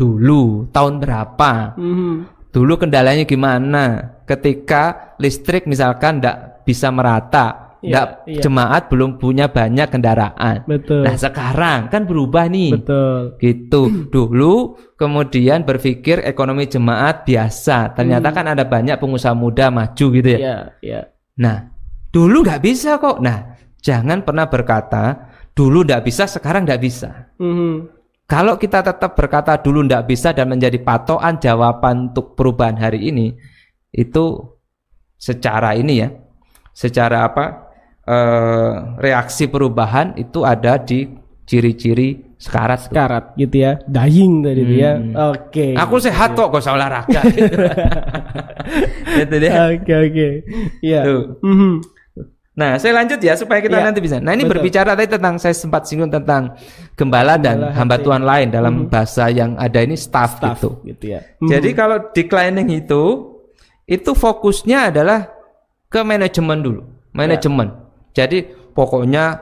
Dulu tahun berapa? mhm. Dulu kendalanya gimana? Ketika listrik misalkan tidak bisa merata, Iya, nggak iya. jemaat belum punya banyak kendaraan. Betul. Nah sekarang kan berubah nih, Betul. gitu. [clears throat] Dulu kemudian berpikir ekonomi jemaat biasa, ternyata kan ada banyak pengusaha muda maju gitu ya. Ya, ya. Nah dulu nggak bisa kok. Nah jangan pernah berkata dulu nggak bisa, sekarang nggak bisa. Mhm. Kalau kita tetap berkata dulu ndak bisa dan menjadi patokan jawaban untuk perubahan hari ini, itu secara ini ya, secara apa eh, reaksi perubahan itu ada di ciri-ciri sekarat. tuh. Karat gitu ya. Dying tadi ya. Hmm. Oke. Aku sehat kok, gak usah olahraga. [laughs] Itu dia. Oke, oke. Iya. Nah, saya lanjut ya supaya kita Iya. nanti bisa. Nah, ini Betul. berbicara tadi tentang saya sempat singgung tentang gembala, dan Gembala hamba hati. Tuhan lain dalam Mhm. bahasa yang ada ini staff, Staff gitu. gitu ya. Jadi kalau declining itu itu fokusnya adalah ke manajemen dulu, manajemen. Jadi pokoknya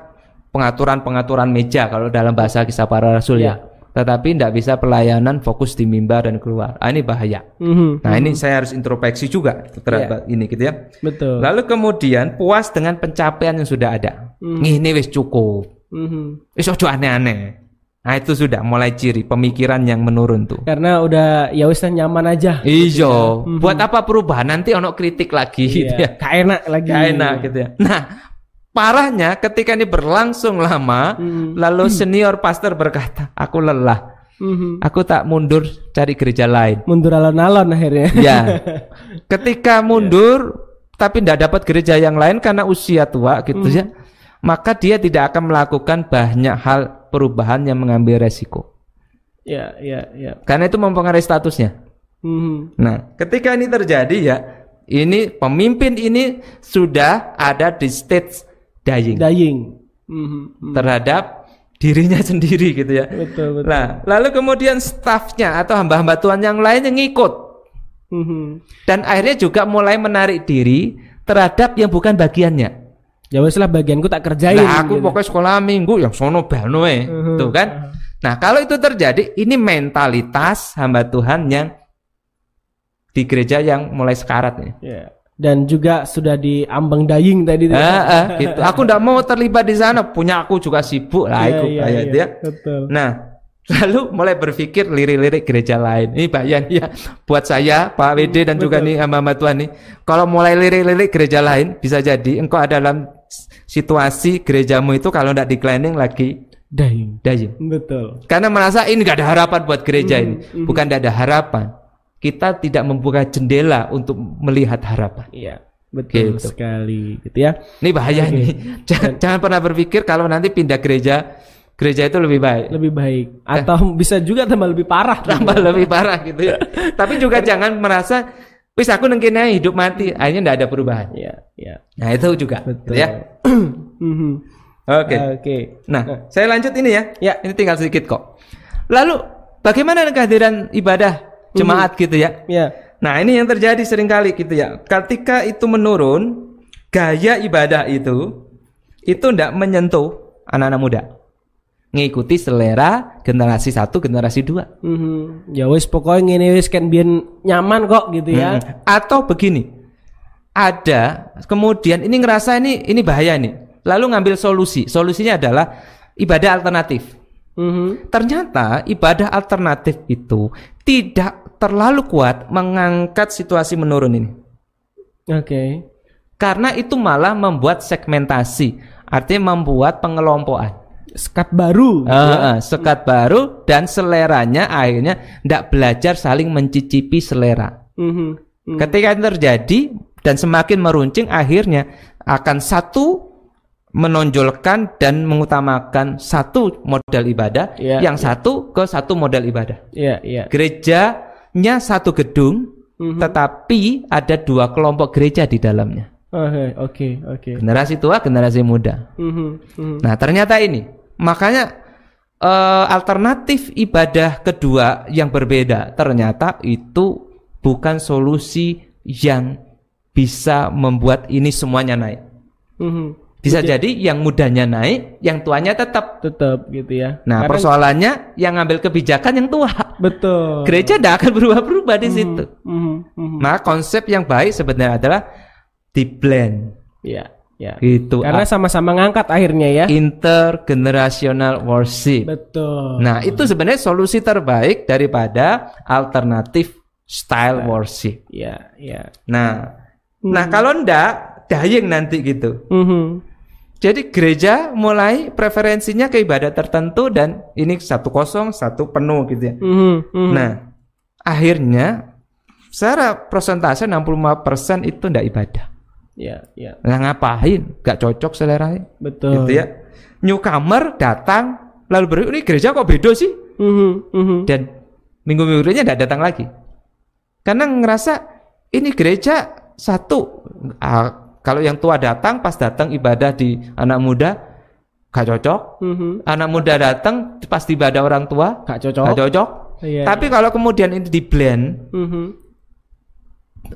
pengaturan-pengaturan meja kalau dalam bahasa kisah para rasul Ya. ya. Tetapi tidak bisa pelayanan fokus di mimbar dan keluar. Ah, ini bahaya. Mhm. Nah, ini saya harus introspeksi juga terhadap ini gitu ya. Betul. Lalu kemudian puas dengan pencapaian yang sudah ada. Hmm. Ini wis cukup. Mhm. Wis ojo aneh-aneh. Nah, itu sudah mulai ciri pemikiran yang menurun tuh. Karena udah ya wis nyaman aja. Iya, buat apa perubahan? Nanti ono kritik lagi gitu Iya. ya. Gak enak lagi. Gak enak gitu ya. Nah, parahnya ketika ini berlangsung lama, Hmm. lalu senior pastor berkata, "Aku lelah. Mhm. Aku tak mundur cari gereja lain." Mundur alon-alon akhirnya. Ya. [laughs] Ketika mundur tapi tidak dapat gereja yang lain karena usia tua gitu Hmm. ya, maka dia tidak akan melakukan banyak hal perubahan yang mengambil resiko. Ya, ya, ya. Karena itu mempengaruhi statusnya. Mhm. Nah, ketika ini terjadi ya, ini pemimpin ini sudah ada di stage dying Dying. Mhm. terhadap dirinya [laughs] sendiri gitu ya. Betul, betul. Nah, lalu kemudian stafnya atau hamba-hamba Tuhan yang lain yang ngikut Mhm. dan akhirnya juga mulai menarik diri terhadap yang bukan bagiannya. Ya wes lah bagianku tak kerjain. Nah, aku gitu. pokoknya sekolah minggu yang sono bano eh. Mhm. Tuh kan. Nah, kalau itu terjadi, ini mentalitas hamba Tuhan yang di gereja yang mulai sekarat nih. Ya. Dan juga sudah diambang dying tadi. tuh. Ah, ah, [laughs] gitu. Aku tidak mau terlibat di sana. Punya aku juga sibuk lah, Iya, aku iya, kayak iya. gitu ya. Betul. Nah, [laughs] lalu mulai berpikir lirik-lirik gereja lain. Ini bahaya nih ya buat saya, Pak WD dan juga betul. nih hamba Tuhan nih. Kalau mulai lirik-lirik gereja lain, bisa jadi engkau ada dalam situasi gerejamu itu kalau tidak declining lagi Dying. dying. Betul. Karena merasa ini nggak ada harapan buat gereja Mhm, ini. mhm. Bukan tidak ada harapan. Kita tidak membuka jendela untuk melihat harapan. Iya. Betul Gitu. sekali gitu ya. Ini bahaya Oke. nih. [laughs] Jangan, jangan pernah berpikir kalau nanti pindah gereja, gereja itu lebih baik. Lebih baik atau bisa juga tambah lebih parah. Tambah lebih parah gitu ya. [laughs] Tapi juga jangan merasa wis aku nengkene hidup mati, akhirnya tidak ada perubahan. Iya, iya. Nah, itu juga gitu Betul. ya. [clears throat] Mhm. Oke. Oke. Nah, saya lanjut ini ya. Ya. Ini tinggal sedikit kok. Lalu bagaimana kehadiran ibadah jemaat gitu ya? Ya. Nah, ini yang terjadi sering kali gitu ya. Ketika itu menurun, gaya ibadah itu itu tidak menyentuh anak-anak muda. ngikuti selera generasi satu, generasi dua. Mhm. Ya wis pokoknya ngene wis kan biyen nyaman kok gitu ya. Mm. Atau begini, ada kemudian ini ngerasa ini ini bahaya nih, lalu ngambil solusi. Solusinya adalah ibadah alternatif. Mhm. Ternyata ibadah alternatif itu tidak terlalu kuat mengangkat situasi menurun ini. Oke. Karena itu malah membuat segmentasi, artinya membuat pengelompokan. Skat baru gitu ya. Sekat baru dan seleranya akhirnya tidak belajar saling mencicipi selera. Mhm. Mhm. Ketika itu terjadi dan semakin meruncing akhirnya akan satu menonjolkan dan mengutamakan satu model ibadah, Iya, yang satu ke satu model ibadah. Iya, iya. Gerejanya satu gedung, Mhm. tetapi ada dua kelompok gereja di dalamnya. Oke, oke, oke. Generasi tua, generasi muda. Mhm, mhm. Nah, ternyata ini makanya eh, alternatif ibadah kedua yang berbeda ternyata itu bukan solusi yang bisa membuat ini semuanya naik. Mhm. Bisa jadi yang mudanya naik, yang tuanya tetap. Tetap gitu ya. Nah, Karena- persoalannya yang ngambil kebijakan yang tua. betul. Gereja tidak akan berubah-berubah di situ. Mhm, mhm. Maka konsep yang baik sebenarnya adalah di blend Iya, iya. gitu. Karena sama-sama ngangkat akhirnya ya. intergenerational worship. Betul. Nah, itu sebenarnya solusi terbaik daripada alternatif style worship. Iya, iya. Nah, nah kalau ndak dayeng nanti gitu. Mhm. Jadi gereja mulai preferensinya ke ibadah tertentu dan ini satu kosong, satu penuh gitu ya. Mhm, mhm. Nah, akhirnya secara persentase 65% itu ndak ibadah. Iya, iya. Nah, ngapain? Gak cocok selera Betul. gitu ya. Newcomer datang lalu ber ini gereja kok beda sih? Mhm, mhm. dan minggu-minggu berikutnya tidak datang lagi karena ngerasa ini gereja satu ah, kalau yang tua datang pas datang ibadah di anak muda gak cocok Mhm. anak muda datang pas ibadah orang tua Gak cocok. gak cocok Iya, tapi kalau kemudian ini di blend Mhm.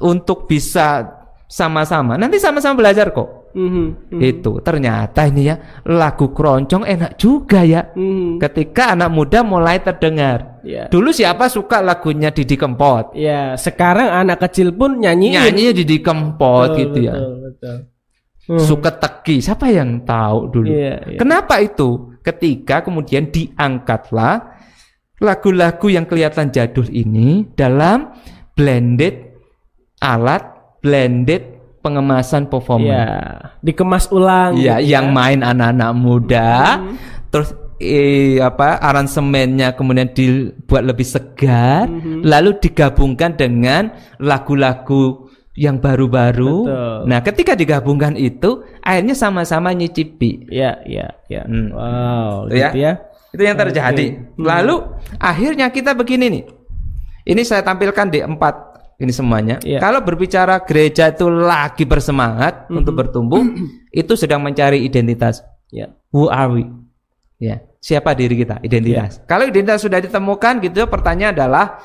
untuk bisa sama-sama nanti sama-sama belajar kok Mhm, mhm. itu ternyata ini ya lagu keroncong enak juga ya Mhm. ketika anak muda mulai terdengar Iya. Dulu siapa suka lagunya Didi Kempot? Ya, sekarang anak kecil pun nyanyiin. Nyanyinya Didi Kempot Betul, gitu ya. Betul, betul. Suka teki, siapa yang tahu dulu? Iya, iya. Kenapa itu? Ketika kemudian diangkatlah lagu-lagu yang kelihatan jadul ini dalam blended alat, blended pengemasan Iya, performance. dikemas ulang. Iya, gitu yang ya. main anak-anak muda, terus eh, apa aransemennya kemudian dibuat lebih segar, Mhm. lalu digabungkan dengan lagu-lagu yang baru-baru. Nah, ketika digabungkan itu, akhirnya sama-sama nyicipi. Iya, iya, iya. Hmm. Wow, Itu gitu ya. Itu yang terjadi. Hmm. Lalu akhirnya kita begini nih. Ini saya tampilkan di empat ini semuanya. Iya. Kalau berbicara gereja itu lagi bersemangat Hmm. untuk bertumbuh, [clears throat] itu sedang mencari identitas. Ya. Who are we? Ya, siapa diri kita? Identitas. Iya. Kalau identitas sudah ditemukan gitu, pertanyaan adalah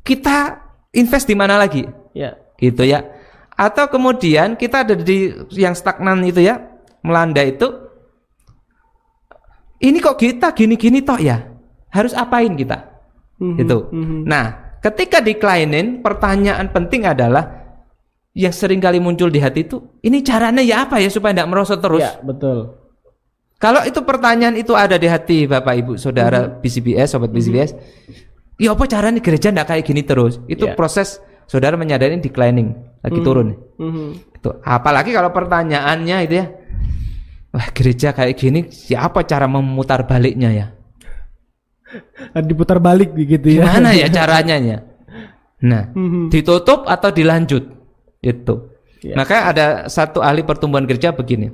kita invest di mana lagi? Ya. Gitu ya. Atau kemudian kita ada di yang stagnan itu ya, melanda itu. Ini kok kita gini-gini toh ya? Harus apain kita? Mhm, Gitu. mhm. Nah, ketika declining, pertanyaan penting adalah yang sering kali muncul di hati itu, ini caranya ya apa ya supaya tidak merosot terus? Ya, betul. Kalau itu pertanyaan itu ada di hati Bapak Ibu Saudara Mhm. BCBS, sobat BCBS, ya apa caranya gereja tidak kayak gini terus? Itu Ya. proses saudara menyadari declining, lagi turun. Mhm. Itu. Apalagi kalau pertanyaannya itu ya, wah gereja kayak gini, siapa cara memutar baliknya ya? Diputar balik begitu ya. Gimana ya [laughs] caranya ya? Nah, Mhm. ditutup atau dilanjut? Itu. Ya. Maka ada satu ahli pertumbuhan gereja begini.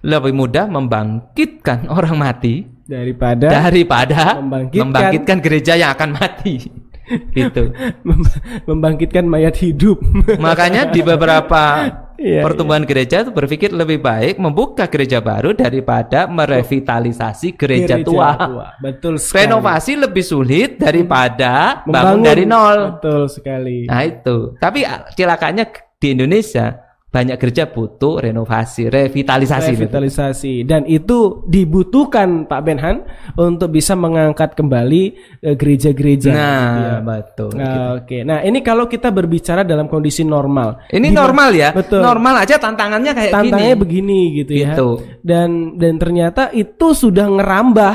Lebih mudah membangkitkan [laughs] orang mati Daripada daripada Membangkitkan- membangkitkan, gereja yang akan mati. [laughs] gitu. mem- membangkitkan mayat hidup. Makanya di beberapa Iya, pertumbuhan gereja itu berpikir lebih baik membuka gereja baru daripada merevitalisasi gereja, tua. Betul sekali. Renovasi lebih sulit daripada bangun Membangun. dari nol. Betul sekali. Nah itu. Tapi ah, cilakanya di Indonesia banyak gereja butuh renovasi, revitalisasi. revitalisasi dan itu dibutuhkan Pak Benhan untuk bisa mengangkat kembali eh, gereja-gereja. Nah, gitu ya. betul. Nah, gitu. Oke, nah ini kalau kita berbicara dalam kondisi normal, Ini normal ya. Betul. Normal aja tantangannya kayak tantangannya gini. begini gitu, ya. Gitu. Dan dan ternyata itu sudah ngerambah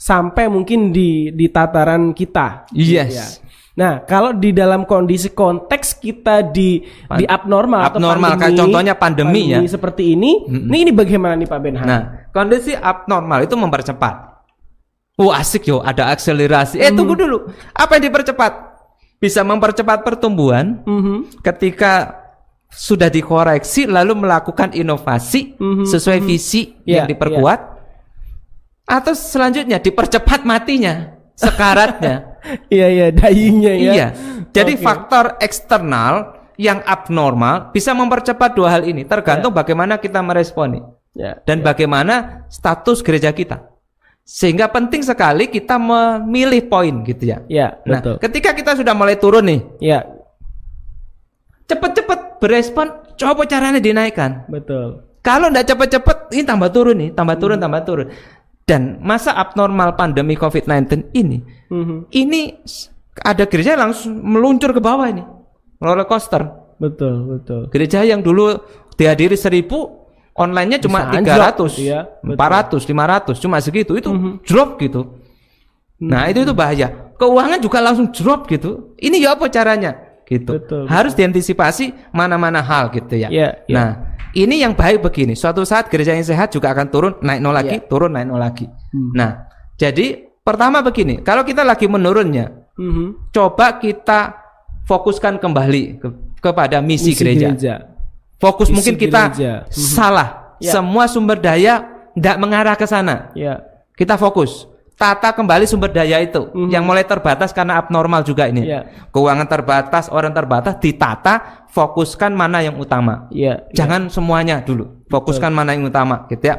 sampai mungkin di di tataran kita. Yes. Ya. Nah, kalau di dalam kondisi konteks kita di Pan- di abnormal atau abnormal, kayak contohnya pandemi ya. seperti ini, ini ini bagaimana nih Pak Benhan? Nah, kondisi abnormal itu mempercepat. Oh asik yo, ada akselerasi. Eh tunggu dulu, apa yang dipercepat? Bisa mempercepat pertumbuhan Mhm. ketika sudah dikoreksi lalu melakukan inovasi Mhm, sesuai visi Ya, yang diperkuat. Atau selanjutnya dipercepat matinya, sekaratnya. [laughs] Iya iya dyingnya ya. Iya. Jadi Oke. faktor eksternal yang abnormal bisa mempercepat dua hal ini, tergantung bagaimana kita meresponi Ya. dan bagaimana status gereja kita. Sehingga penting sekali kita memilih poin gitu ya. Ya, Nah, betul. ketika kita sudah mulai turun nih, Ya, cepet-cepet berespon, coba caranya dinaikkan. betul. Kalau nggak cepet-cepet, ini tambah turun nih, tambah turun, tambah turun. Dan masa abnormal pandemi COVID-19 ini, Mhm. ini ada gereja langsung meluncur ke bawah ini, roller coaster. Betul, betul. Gereja yang dulu dihadiri seribu, online-nya cuma 300, anjlok, iya, betul. 400, 500, cuma segitu. Itu Mhm. drop gitu. Nah, itu itu bahaya. Keuangan juga langsung drop gitu. Ini ya apa caranya? Gitu. Betul, Harus diantisipasi mana-mana hal gitu ya. Iya, iya. Nah, ini yang baik begini. Suatu saat gereja yang sehat juga akan turun, naik nol lagi, Iya. turun, naik nol lagi. Hmm. Nah, jadi pertama begini, kalau kita lagi menurunnya, Mhm. coba kita fokuskan kembali ke- kepada misi, Misi gereja. Fokus Misi mungkin kita gereja. Mhm. salah. Ya. Semua sumber daya tidak mengarah ke sana. Ya. Kita fokus. Tata kembali sumber daya itu Mhm. yang mulai terbatas karena abnormal juga ini. Ya. Keuangan terbatas, orang terbatas ditata, fokuskan mana yang utama. Ya. Jangan semuanya dulu. Fokuskan mana yang utama gitu ya.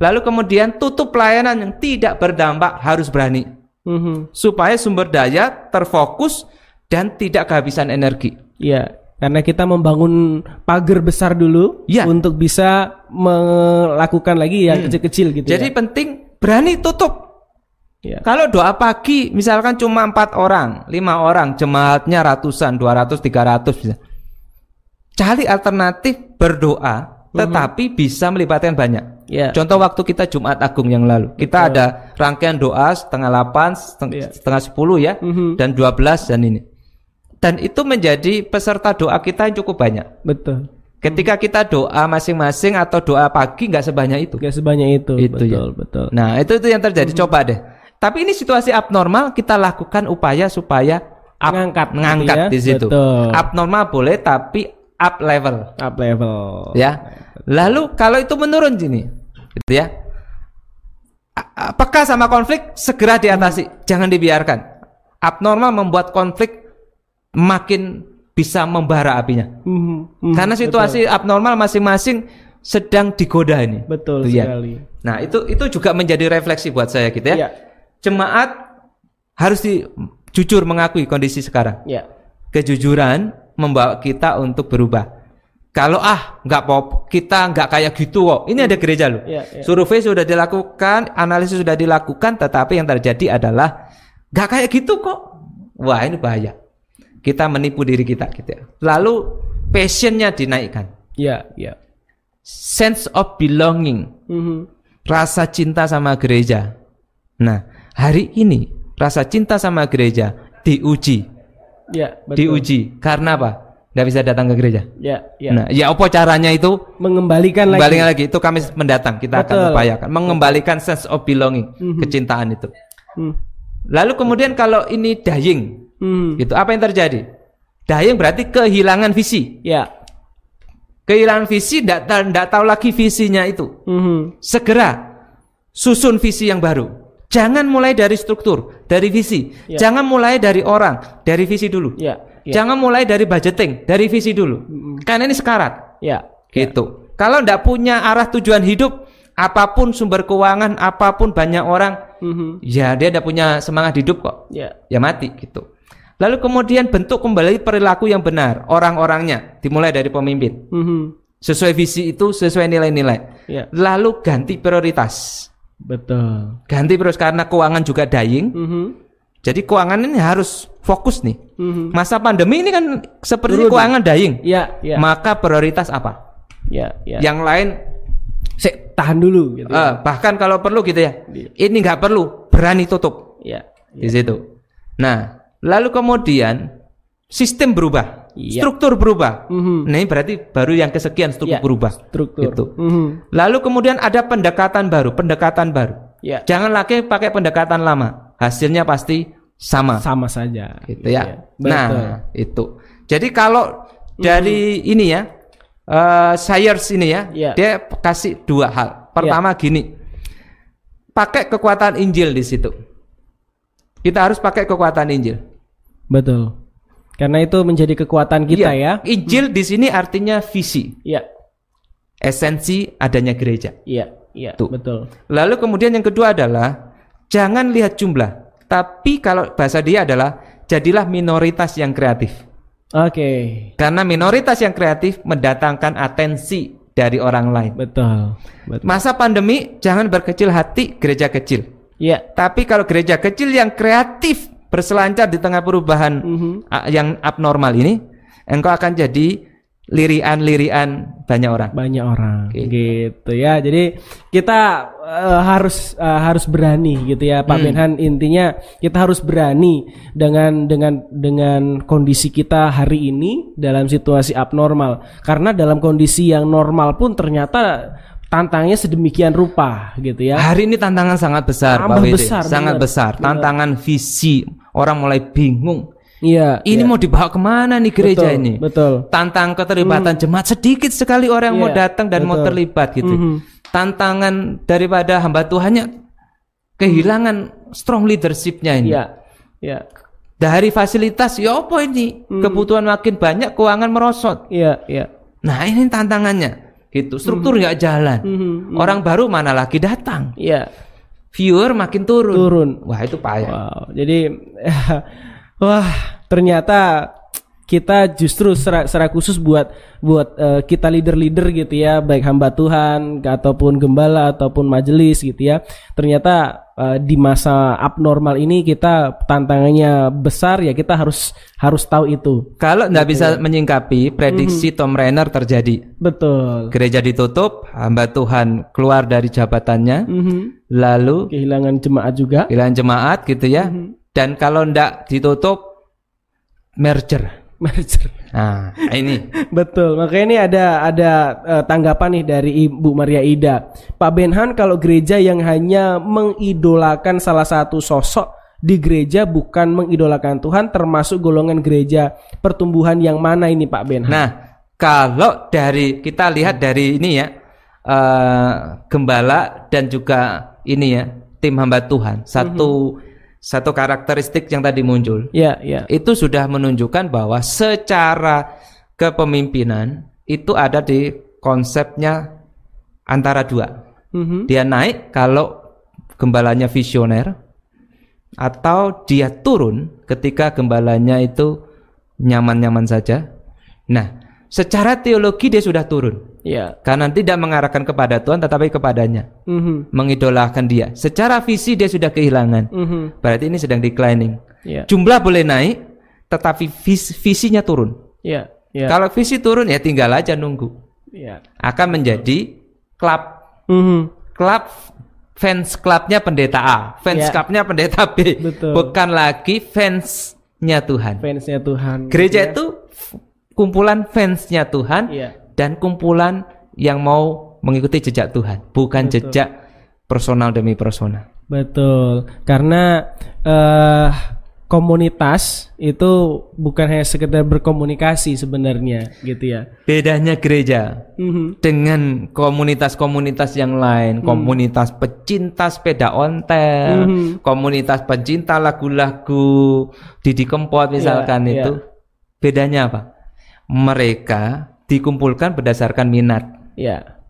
Lalu kemudian tutup pelayanan yang tidak berdampak harus berani Mhm. supaya sumber daya terfokus dan tidak kehabisan energi. Ya, karena kita membangun pagar besar dulu Ya. untuk bisa melakukan lagi yang kecil-kecil gitu Hmm. Jadi ya. penting berani tutup. Ya. Kalau doa pagi misalkan cuma empat orang, lima orang, jemaatnya ratusan, 200, 300 bisa. Cari alternatif berdoa, tetapi bisa melibatkan banyak. Ya. Contoh waktu kita Jumat Agung yang lalu, kita ada rangkaian doa setengah 8, seteng- Iya. setengah 10 ya, Mhm. dan 12 dan ini. Dan itu menjadi peserta doa kita yang cukup banyak. Betul. Ketika kita doa masing-masing atau doa pagi nggak sebanyak itu. Gak sebanyak itu. Itu betul, ya. betul. Nah, itu itu yang terjadi. Coba deh. Tapi ini situasi abnormal, kita lakukan upaya supaya up, Mengangkat gitu mengangkat ya. di situ. Betul. Abnormal boleh tapi up level, Up level. ya. Lalu kalau itu menurun gini, gitu ya. A- Peka sama konflik segera diatasi, jangan dibiarkan. Abnormal membuat konflik makin bisa membara apinya. Mhm. Mhm. Karena situasi abnormal masing-masing sedang digoda ini. betul Tuh ya. sekali. Nah, itu itu juga menjadi refleksi buat saya gitu ya. Ya. Jemaat harus di, jujur mengakui kondisi sekarang. Ya. Kejujuran membawa kita untuk berubah. Kalau ah nggak pop kita nggak kayak gitu kok. Ini ada gereja loh. Ya, ya. Survei sudah dilakukan, analisis sudah dilakukan, tetapi yang terjadi adalah nggak kayak gitu kok. Wah ini bahaya. Kita menipu diri kita gitu ya. Lalu passionnya dinaikkan, Ya, ya. sense of belonging Mhm. rasa cinta sama gereja. Nah, hari ini rasa cinta sama gereja diuji, Ya, betul. diuji. Karena apa? Nggak bisa datang ke gereja. Ya, ya. Nah, ya apa caranya itu? Mengembalikan lagi. Kembali lagi itu kami mendatang kita akan Betul. upayakan mengembalikan sense of belonging, Mhm. kecintaan itu. Hmm. Lalu kemudian kalau ini dying, Hmm. gitu apa yang terjadi? Dying berarti kehilangan visi. Ya. Kehilangan visi, tidak tahu lagi visinya itu. Mhm. segera susun visi yang baru. Jangan mulai dari struktur, dari visi. Ya. Jangan mulai dari orang, dari visi dulu. Ya, ya. Jangan mulai dari budgeting, dari visi dulu. Karena ini sekarat. Ya. Gitu. Kalau ndak punya arah tujuan hidup, apa pun sumber keuangan, apa pun banyak orang, Mhm. ya dia ndak punya semangat hidup kok. Ya. Ya mati gitu. Lalu kemudian bentuk kembali perilaku yang benar, orang-orangnya dimulai dari pemimpin. Mhm. sesuai visi itu sesuai nilai-nilai. Ya. Lalu ganti prioritas. Betul. Ganti prioritas karena keuangan juga dying. Mhm. Jadi keuangan ini harus fokus nih. Mhm. Masa pandemi ini kan seperti Turun. keuangan dying. Ya, ya. Maka prioritas apa? ya, ya. Yang lain Sik, tahan dulu gitu. eh, bahkan kalau perlu gitu ya. Iya. Ini nggak perlu, berani tutup Ya. di situ. Nah, lalu kemudian sistem berubah, Iya. struktur berubah. Mhm. Nah, ini berarti baru yang kesekian struktur Ya, berubah. Struktur. Gitu. Mhm. Lalu kemudian ada pendekatan baru, pendekatan baru. Ya. Jangan lagi pakai pendekatan lama. Hasilnya pasti sama. Sama saja. gitu ya. Betul. Hmm. Nah, itu. Jadi kalau dari ini ya, eh Sayers ini ya, Iya. dia kasih dua hal. Pertama gini, pakai kekuatan Injil di situ. Kita harus pakai kekuatan Injil. Betul. Karena itu menjadi kekuatan kita ya. Iya, Injil di sini artinya visi, Iya. esensi adanya gereja. Iya, iya, Tuh. betul. Lalu kemudian yang kedua adalah jangan lihat jumlah, tapi kalau bahasa dia adalah jadilah minoritas yang kreatif. Oke. Karena minoritas yang kreatif mendatangkan atensi dari orang lain. Betul. Betul. Masa pandemi jangan berkecil hati gereja kecil. Iya. Tapi kalau gereja kecil yang kreatif berselancar di tengah perubahan Mhm. a- yang abnormal ini, engkau akan jadi lirian-lirian banyak orang. banyak orang Gitu. gitu ya jadi kita eh, harus eh, harus berani gitu ya Pak Hmm. Benhan intinya kita harus berani dengan dengan dengan kondisi kita hari ini dalam situasi abnormal karena dalam kondisi yang normal pun ternyata tantangnya sedemikian rupa gitu ya Hari ini tantangan sangat besar, Tambah Pak Wede. besar, sangat benar. besar. Tantangan visi, orang mulai bingung. iya Ini iya. mau dibawa ke mana nih gereja Betul, ini? betul Tantang keterlibatan jemaat sedikit sekali orang yang mau Iya, datang dan mau betul. terlibat gitu. Mhm. Tantangan daripada hamba Tuhannya kehilangan strong leadershipnya ini. iya iya Dari fasilitas ya apa ini? Kebutuhan makin banyak, keuangan merosot. iya iya Nah ini tantangannya. Gitu. Struktur nggak jalan. Mhm. Orang baru mana lagi datang. iya Viewer makin turun. turun Wah itu payah. Wow, jadi [laughs] wah ternyata kita justru secara, secara khusus buat buat eh, kita leader-leader gitu ya, baik hamba Tuhan ataupun gembala ataupun majelis gitu ya. Ternyata eh, di masa abnormal ini kita tantangannya besar ya kita harus harus tahu itu. Kalau nggak bisa menyingkapi prediksi Tom Rainer terjadi. Betul. Gereja ditutup, hamba Tuhan keluar dari jabatannya, Mhm. lalu Kehilangan jemaat juga. kehilangan jemaat gitu ya. Dan kalau ndak ditutup, merger. Merger. Nah ini Betul, makanya ini ada ada eh, tanggapan nih dari Ibu Maria Ida. Pak Benhan kalau gereja yang hanya mengidolakan salah satu sosok di gereja bukan mengidolakan Tuhan termasuk golongan gereja pertumbuhan yang mana ini Pak Benhan? Nah, kalau dari kita lihat dari ini ya, eh, gembala dan juga ini ya, tim hamba Tuhan, satu satu karakteristik yang tadi muncul, ya, ya. itu sudah menunjukkan bahwa secara kepemimpinan itu ada di konsepnya antara dua. Mhm. Dia naik kalau gembalanya visioner atau dia turun ketika gembalanya itu nyaman-nyaman saja. Nah, secara teologi dia sudah turun Ya. karena tidak mengarahkan kepada Tuhan tetapi kepadanya, Mhm. mengidolakan dia. Secara visi dia sudah kehilangan. Mhm. Berarti ini sedang declining. Ya. Jumlah boleh naik tetapi vis- visinya turun. Ya. Ya. Kalau visi turun ya tinggal aja nunggu. Ya. Akan menjadi klub Mhm. klub fans klubnya pendeta A, fans Ya. klubnya pendeta B, Betul. bukan lagi fansnya Tuhan. Fansnya Tuhan. Gereja ya. itu kumpulan fansnya Tuhan Iya. Dan kumpulan yang mau mengikuti jejak Tuhan, bukan Betul. jejak personal demi personal. Betul, karena eh komunitas itu bukan hanya sekedar berkomunikasi sebenarnya, gitu ya. Bedanya gereja Mhm. dengan komunitas-komunitas yang lain, komunitas pecinta sepeda ontel, Mhm. komunitas pecinta lagu-lagu Didi Kempot misalkan Iya, itu. Bedanya apa? Mereka dikumpulkan berdasarkan minat. Ya,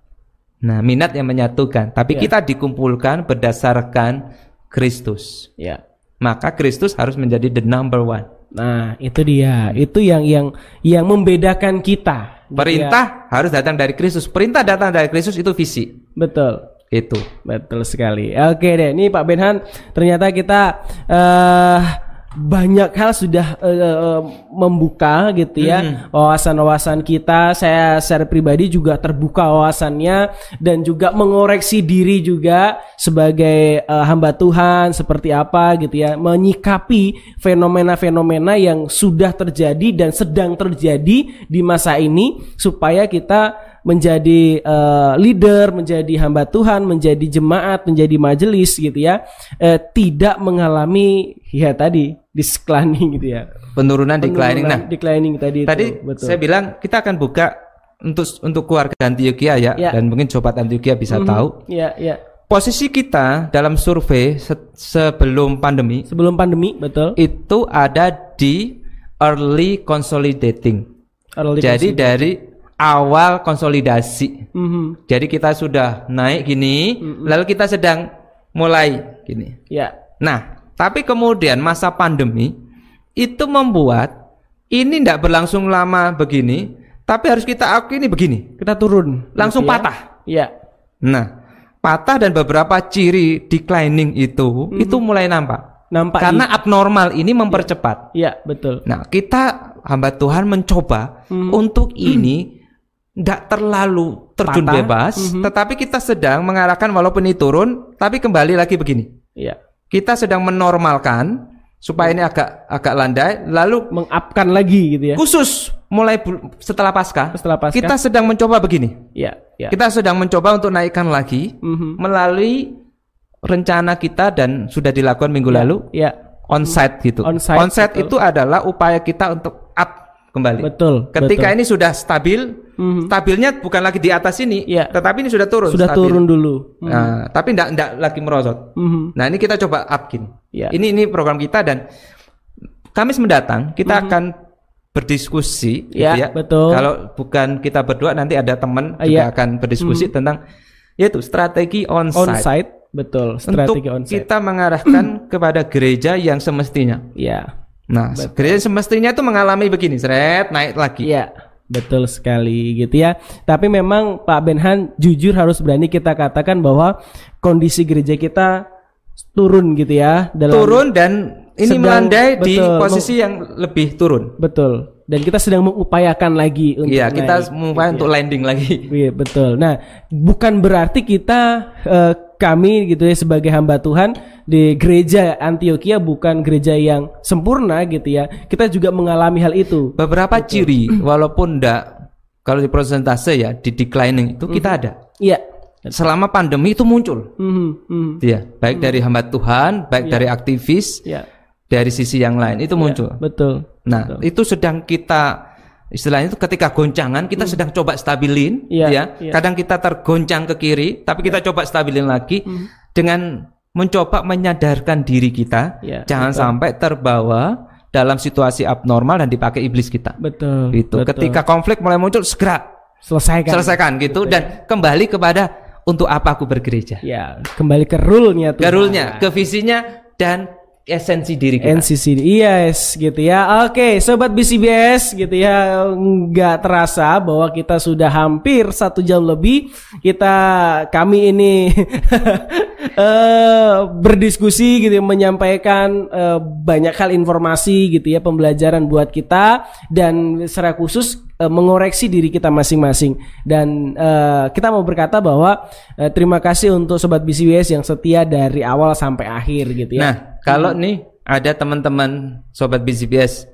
Nah, minat yang menyatukan, tapi Iya. kita dikumpulkan berdasarkan Kristus. ya. Maka Kristus harus menjadi the number one. Nah, itu dia. Itu yang yang yang membedakan kita, Perintah harus datang dari Kristus. Perintah datang dari Kristus itu visi. Betul. Itu. Betul sekali. Oke deh, ini Pak Benhan ternyata kita eh banyak hal sudah eh, membuka gitu ya wawasan-wawasan kita. Saya secara pribadi juga terbuka wawasannya dan juga mengoreksi diri juga sebagai eh, hamba Tuhan seperti apa gitu ya, menyikapi fenomena-fenomena yang sudah terjadi dan sedang terjadi di masa ini supaya kita menjadi eh, leader, menjadi hamba Tuhan, menjadi jemaat, menjadi majelis gitu ya, eh, tidak mengalami ya tadi disclining gitu ya. Penurunan, declining. Nah, declining tadi itu, tadi betul. saya bilang kita akan buka untuk untuk keluarga Antioquia ya, Ya. dan mungkin sobat Antioquia bisa Mhm. tahu Iya, iya. posisi kita dalam survei se- sebelum pandemi Sebelum pandemi, betul. itu ada di early consolidating. Early Jadi consider- dari awal konsolidasi. Mhm. Jadi kita sudah naik gini, lalu kita sedang mulai gini. Ya. Nah, tapi kemudian masa pandemi itu membuat ini tidak berlangsung lama begini, tapi harus kita akui ini begini, Kita turun. langsung gitu ya. patah. Iya. Nah, patah dan beberapa ciri declining itu itu mulai nampak. Nampak Karena abnormal ini mempercepat. Iya, betul. Nah, kita hamba Tuhan mencoba Hmm. untuk ini [clears throat] tidak terlalu terjun Patah. bebas, Mhm. tetapi kita sedang mengarahkan walaupun ini turun, tapi kembali lagi begini. Iya. Kita sedang menormalkan supaya ini agak agak landai, lalu Mengupkan lagi gitu ya. khusus mulai setelah pasca, Setelah pasca. kita sedang mencoba begini. Iya, iya. Kita sedang mencoba untuk naikkan lagi Mhm. melalui rencana kita dan sudah dilakukan minggu Iya, lalu Iya. onsite gitu. Onsite, betul. itu adalah upaya kita untuk up kembali. Betul. Ketika betul. ini sudah stabil, Mhm. stabilnya bukan lagi di atas ini, Iya. tetapi ini sudah turun. sudah stabil. turun dulu. Nah, tapi tidak tidak lagi merosot. Mhm. Nah, ini kita coba up gini. Iya. Ini ini program kita dan Kamis mendatang kita akan berdiskusi gitu ya. betul. Kalau bukan kita berdua nanti ada teman Ah, juga iya. akan berdiskusi tentang yaitu strategi onsite. Onsite, betul. Untuk Strategi onsite. kita mengarahkan [clears throat] kepada gereja yang semestinya. Iya. Nah, gereja semestinya itu mengalami begini, seret naik lagi. Iya, betul sekali gitu ya. Tapi memang Pak Benhan jujur harus berani kita katakan bahwa kondisi gereja kita turun gitu ya dalam Turun dan ini Sedang- melandai di betul, posisi yang lebih turun. betul. Dan kita sedang mengupayakan lagi untuk Iya, kita naik, mengupayakan gitu untuk ya. landing lagi. [laughs] Iya betul. Nah, bukan berarti kita eh, kami gitu ya sebagai hamba Tuhan di gereja Antioquia bukan gereja yang sempurna gitu ya. Kita juga mengalami hal itu. Beberapa ciri [clears throat] walaupun enggak kalau di persentase ya di declining itu kita ada. Iya. Selama pandemi itu muncul. Mhm, mhm. Iya, baik dari hamba Tuhan, baik dari aktivis, Iya. Dari sisi yang lain itu muncul. Betul. Nah, itu sedang kita istilahnya itu ketika goncangan kita sedang coba stabilin Iya, ya. iya. Kadang kita tergoncang ke kiri, tapi kita coba stabilin lagi dengan mencoba menyadarkan diri kita Iya, jangan sampai terbawa dalam situasi abnormal dan dipakai iblis kita. Betul. Betul. Ketika konflik mulai muncul segera selesaikan. selesaikan gitu dan kembali kepada untuk apa aku bergereja. Ya, kembali ke rule-nya tuh. Ke rule-nya, ke visinya dan esensi diri kita. NCC yes gitu ya. Oke sobat BCBS gitu ya. Nggak terasa bahwa kita sudah hampir satu jam lebih. Kita kami ini [laughs] eh berdiskusi gitu ya, menyampaikan eh, banyak hal informasi gitu ya pembelajaran buat kita dan secara khusus eh, mengoreksi diri kita masing-masing dan eh, kita mau berkata bahwa eh, terima kasih untuk sobat BCBS yang setia dari awal sampai akhir gitu ya Nah, kalau nih ada teman-teman sobat BCBS,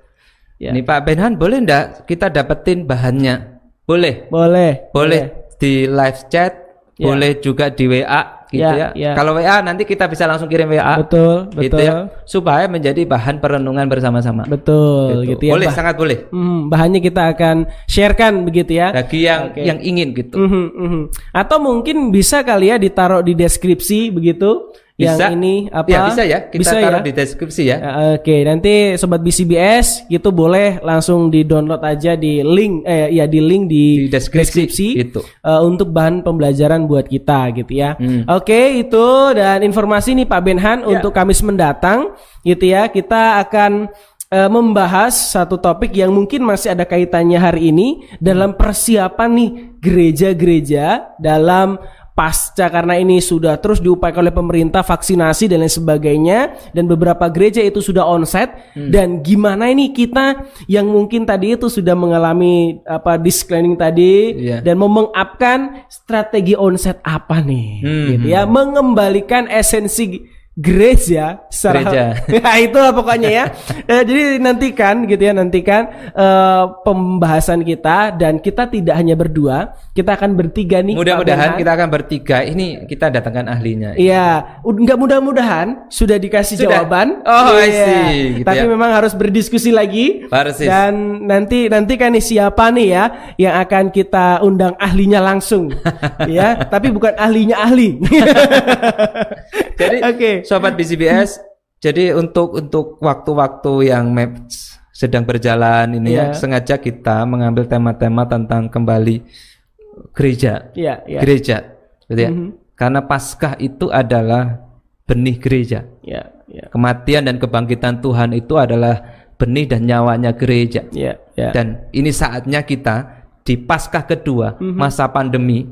Ya. nih Pak Benhan boleh ndak kita dapetin bahannya? Boleh, Boleh. boleh di live chat, Ya. boleh juga di WA gitu Ya, ya. ya. Kalau WA nanti kita bisa langsung kirim WA. Betul, Gitu betul. ya, supaya menjadi bahan perenungan bersama-sama. Betul gitu, ya. Boleh, Bah- sangat boleh. Hmm, bahannya kita akan sharekan begitu ya. Bagi yang Oke. yang ingin gitu. Mhm, mhm. Atau mungkin bisa kali ya ditaruh di deskripsi begitu. Bisa. Yang ini apa? Ya, bisa ya. Kita Bisa taruh ya? di deskripsi ya. Ya, Oke, nanti sobat BCBS gitu boleh langsung di download aja di link eh ya di link di, Di deskripsi, gitu. eh, untuk bahan pembelajaran buat kita gitu ya. Hmm. Oke, itu dan informasi nih Pak Benhan Ya. untuk Kamis mendatang gitu ya. Kita akan eh, membahas satu topik yang mungkin masih ada kaitannya hari ini dalam persiapan nih gereja-gereja dalam pasca karena ini sudah terus diupayakan oleh pemerintah vaksinasi dan lain sebagainya. Dan beberapa gereja itu sudah onsite dan gimana ini kita yang mungkin tadi itu sudah mengalami apa disclaiming tadi Iya. dan mau mengupkan strategi onsite apa nih? Hmm, gitu ya mengembalikan esensi gereja secara Gereja. [laughs] ya itulah pokoknya ya. [laughs] Eh, jadi nantikan gitu ya nantikan eh, pembahasan kita dan kita tidak hanya berdua, kita akan bertiga nih. Mudah-mudahan kita akan bertiga. Ini kita datangkan ahlinya. Iya, ud- nggak mudah-mudahan sudah dikasih Sudah? jawaban. Oh, I Iya. see, gitu Tapi ya. memang harus berdiskusi lagi. Persis. Dan nanti nanti kan nih siapa nih ya yang akan kita undang ahlinya langsung, [laughs] ya. Tapi bukan ahlinya ahli. Jadi Oke. Sobat BCBS, jadi untuk untuk waktu-waktu yang map sedang berjalan ini Iya. ya, sengaja kita mengambil tema-tema tentang kembali gereja. Iya, iya. Gereja, gitu ya. Mhm. Karena Paskah itu adalah benih gereja. Iya, iya. Kematian dan kebangkitan Tuhan itu adalah benih dan nyawanya gereja. Iya, iya. Dan ini saatnya kita di Paskah kedua Mhm. masa pandemi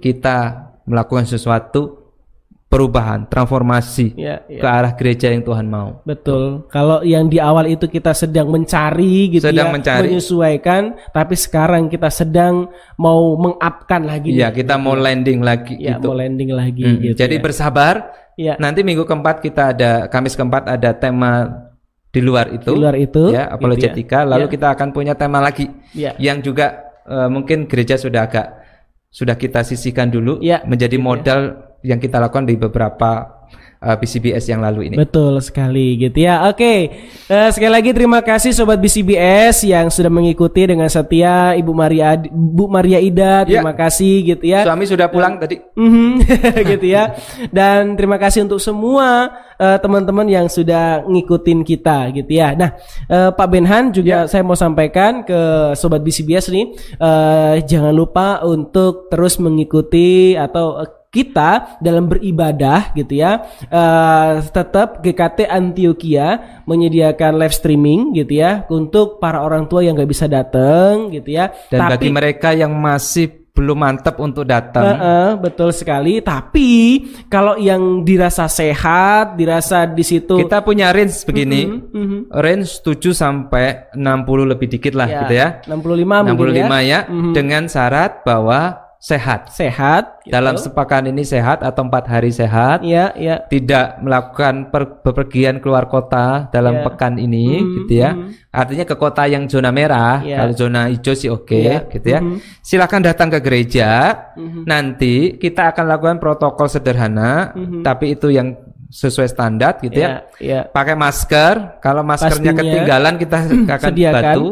kita melakukan sesuatu perubahan, transformasi Iya, iya. ke arah gereja yang Tuhan mau. Betul. Kalau yang di awal itu kita sedang mencari gitu Sedang ya, mencari. menyesuaikan, tapi sekarang kita sedang mau mengupkan lagi. Iya, kita mau landing lagi ya, gitu. mau landing lagi Hmm, gitu. Jadi ya. bersabar. Iya. Nanti minggu keempat kita ada Kamis keempat ada tema di luar itu. Di luar itu, ya, gitu apologetika. ya. Lalu Ya. kita akan punya tema lagi Iya. yang juga eh, mungkin gereja sudah agak sudah kita sisihkan dulu Ya, menjadi modal yang kita lakukan di beberapa eh, PCBS yang lalu ini. Betul sekali gitu ya. Oke, Eh, sekali lagi terima kasih sobat BCBS yang sudah mengikuti dengan setia Ibu Maria Bu Maria Ida. Ya. Terima kasih gitu ya. Suami sudah pulang tadi. Mhm, [laughs] gitu ya. Dan terima kasih untuk semua eh, teman-teman yang sudah ngikutin kita gitu ya. Nah, eh, Pak Benhan juga saya mau sampaikan ke sobat BCBS nih, eh, jangan lupa untuk terus mengikuti atau eh, kita dalam beribadah gitu ya eh, tetap GKT Antioquia menyediakan live streaming gitu ya untuk para orang tua yang nggak bisa datang gitu ya Dan Tapi- bagi mereka yang masih belum mantap untuk datang, Heeh, betul sekali. Tapi kalau yang dirasa sehat, dirasa di situ kita punya range begini. Mhm. Range 7 sampai 60 lebih dikit lah Ya, gitu ya. 65 mungkin 65 ya. ya, dengan syarat bahwa sehat. Sehat. gitu. Dalam sepekan ini sehat atau empat hari sehat. ya, ya. Tidak melakukan per- bepergian keluar kota dalam Ya. pekan ini Mhm, gitu ya. Artinya ke kota yang zona merah, Ya. kalau zona hijau sih oke Ya. gitu ya. Mhm. Silakan datang ke gereja. Mhm. Nanti kita akan lakukan protokol sederhana, Mhm. tapi itu yang sesuai standar gitu ya. Ya, ya. Pakai masker, kalau maskernya Pastinya. ketinggalan kita [clears throat] akan Sediakan. bantu.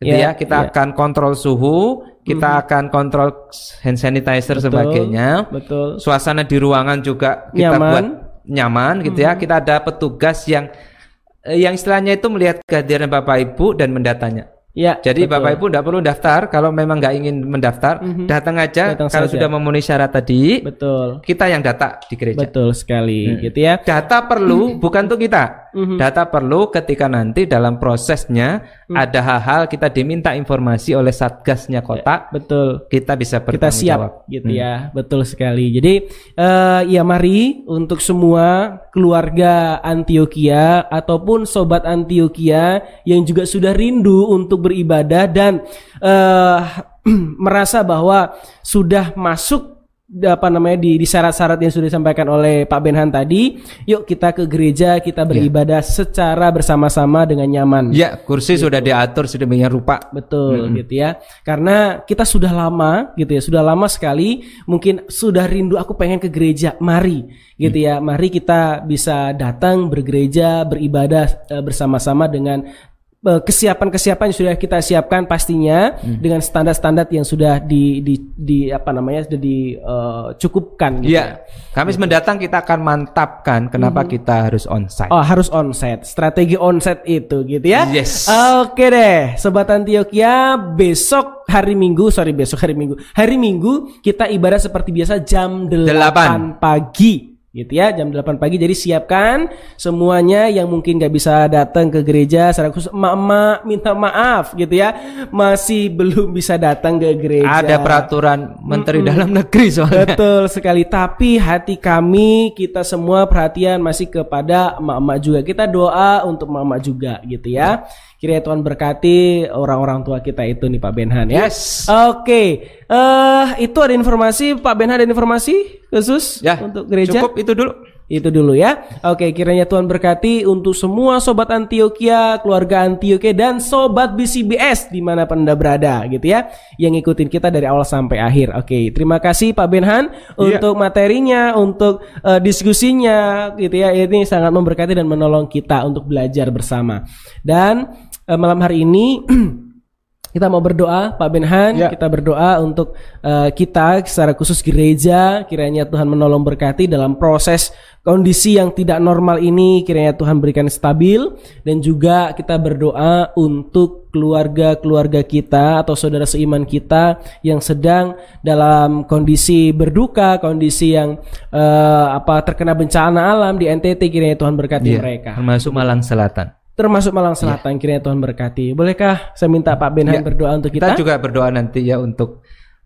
Gitu Ya, ya, kita ya. akan kontrol suhu, kita akan kontrol hand sanitizer Betul, sebagainya. Betul. Suasana di ruangan juga kita Nyaman. buat nyaman gitu ya. Kita ada petugas yang eh, yang istilahnya itu melihat kehadiran Bapak Ibu dan mendatanya. Ya. Jadi betul. Bapak Ibu tidak perlu daftar kalau memang nggak ingin mendaftar, datang aja Datang kalau saja. sudah memenuhi syarat tadi. betul. Kita yang data di gereja. Betul sekali Hmm. gitu ya. Data perlu [clears throat] bukan untuk kita. Mhm. Data perlu ketika nanti dalam prosesnya Hmm. ada hal-hal kita diminta informasi oleh satgasnya kota, Betul. kita bisa kita siap jawab. gitu Hmm. ya betul sekali jadi eh ya mari untuk semua keluarga Antioquia ataupun sobat Antioquia yang juga sudah rindu untuk beribadah dan eh [clears throat] merasa bahwa sudah masuk apa namanya di di syarat-syarat yang sudah disampaikan oleh Pak Benhan tadi yuk kita ke gereja kita beribadah secara bersama-sama dengan nyaman Ya, kursi sudah diatur sedemikian rupa. Betul gitu ya. Karena kita sudah lama gitu ya, sudah lama sekali mungkin sudah rindu aku pengen ke gereja. Mari gitu ya. Mari kita bisa datang bergereja, beribadah eh, bersama-sama dengan kesiapan-kesiapan yang sudah kita siapkan pastinya dengan standar-standar yang sudah di di, di apa namanya sudah dicukupkan gitu Ya, Kamis mendatang kita akan mantapkan kenapa Mhm. kita harus onsite. Oh harus onset, strategi onset itu gitu ya. Yes. Oke deh, sobat Antioquia, besok hari Minggu, sorry besok hari Minggu, hari Minggu kita ibadah seperti biasa jam 8, Delapan. pagi gitu ya jam 8 pagi jadi siapkan semuanya yang mungkin nggak bisa datang ke gereja secara khusus emak-emak minta maaf gitu ya masih belum bisa datang ke gereja Ada peraturan Menteri Dalam Negeri soalnya. Betul sekali. Tapi hati kami kita semua perhatian masih kepada emak-emak juga. Kita doa untuk emak-emak juga gitu ya. Kiranya Tuhan berkati orang-orang tua kita itu nih Pak Benhan ya. Yes. Oke. eh itu ada informasi Pak Benhan ada informasi khusus Ya, untuk gereja. Cukup itu dulu. Itu dulu ya. Oke, kiranya Tuhan berkati untuk semua sobat Antioquia, keluarga Antioquia dan sobat BCBS di mana pun anda berada gitu ya, yang ngikutin kita dari awal sampai akhir. Oke, terima kasih Pak Benhan untuk materinya, untuk eh, diskusinya gitu ya. Ini sangat memberkati dan menolong kita untuk belajar bersama. Dan eh, malam hari ini [clears throat] Kita mau berdoa, Pak Benhan. Ya. Kita berdoa untuk eh, kita secara khusus gereja. Kiranya Tuhan menolong berkati dalam proses kondisi yang tidak normal ini. Kiranya Tuhan berikan stabil dan juga kita berdoa untuk keluarga-keluarga kita atau saudara seiman kita yang sedang dalam kondisi berduka, kondisi yang eh, apa terkena bencana alam di NTT. Kiranya Tuhan berkati Iya, mereka Termasuk Malang Selatan. Termasuk Malang Selatan kiranya Tuhan berkati. Bolehkah saya minta Pak Benhan Ya. berdoa untuk Kita kita? juga berdoa nanti ya untuk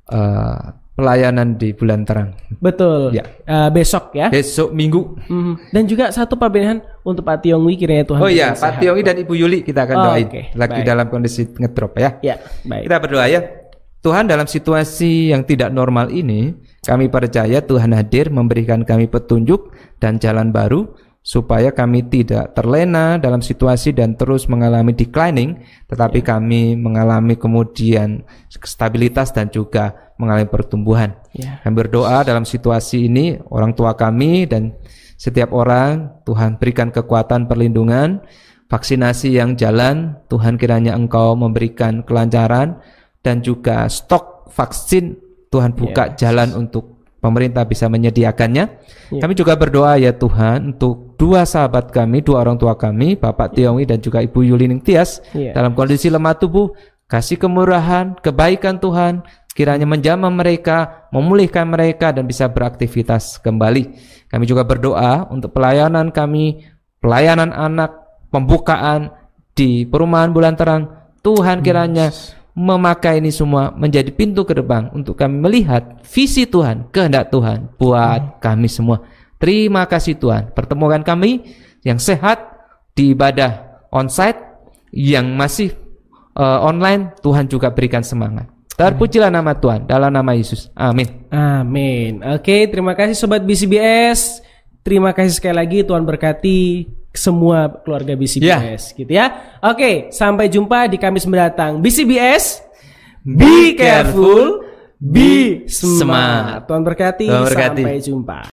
eh, pelayanan di bulan terang. Betul. Ya. Eh, besok ya. Besok Minggu. Mhm. Dan juga satu Pak Benhan untuk Pak Tiongwi kiranya Tuhan. Oh iya, Pak. Tiongi dan Ibu Yuli kita akan Oh, doain. oke. Lagi Baik. dalam kondisi ngedrop ya. Ya, baik. Kita berdoa ya. Tuhan dalam situasi yang tidak normal ini, kami percaya Tuhan hadir memberikan kami petunjuk dan jalan baru supaya kami tidak terlena dalam situasi dan terus mengalami declining, tetapi kami mengalami kemudian stabilitas dan juga mengalami pertumbuhan. Ya. Kami berdoa dalam situasi ini orang tua kami dan setiap orang Tuhan berikan kekuatan perlindungan, vaksinasi yang jalan, Tuhan kiranya Engkau memberikan kelancaran dan juga stok vaksin Tuhan buka jalan untuk pemerintah bisa menyediakannya. Kami juga berdoa ya Tuhan untuk dua sahabat kami, dua orang tua kami, Bapak Tiongi dan juga Ibu Yulining Tias Iya. dalam kondisi lemah tubuh, kasih kemurahan, kebaikan Tuhan kiranya menjamah mereka, memulihkan mereka dan bisa beraktivitas kembali. Kami juga berdoa untuk pelayanan kami, pelayanan anak, pembukaan di perumahan bulan terang. Tuhan kiranya memakai ini semua menjadi pintu ke depan untuk kami melihat visi Tuhan, kehendak Tuhan buat kami semua. Terima kasih Tuhan. Pertemuan kami yang sehat di ibadah onsite yang masih eh, online Tuhan juga berikan semangat. Terpujilah nama Tuhan dalam nama Yesus. Amin. Amin. Oke, terima kasih sobat BCBS. Terima kasih sekali lagi Tuhan berkati semua keluarga BCBS gitu ya. Oke, sampai jumpa di Kamis mendatang. BCBS Be careful, be smart. Smart. Tuhan berkati, Tuhan berkati. sampai jumpa.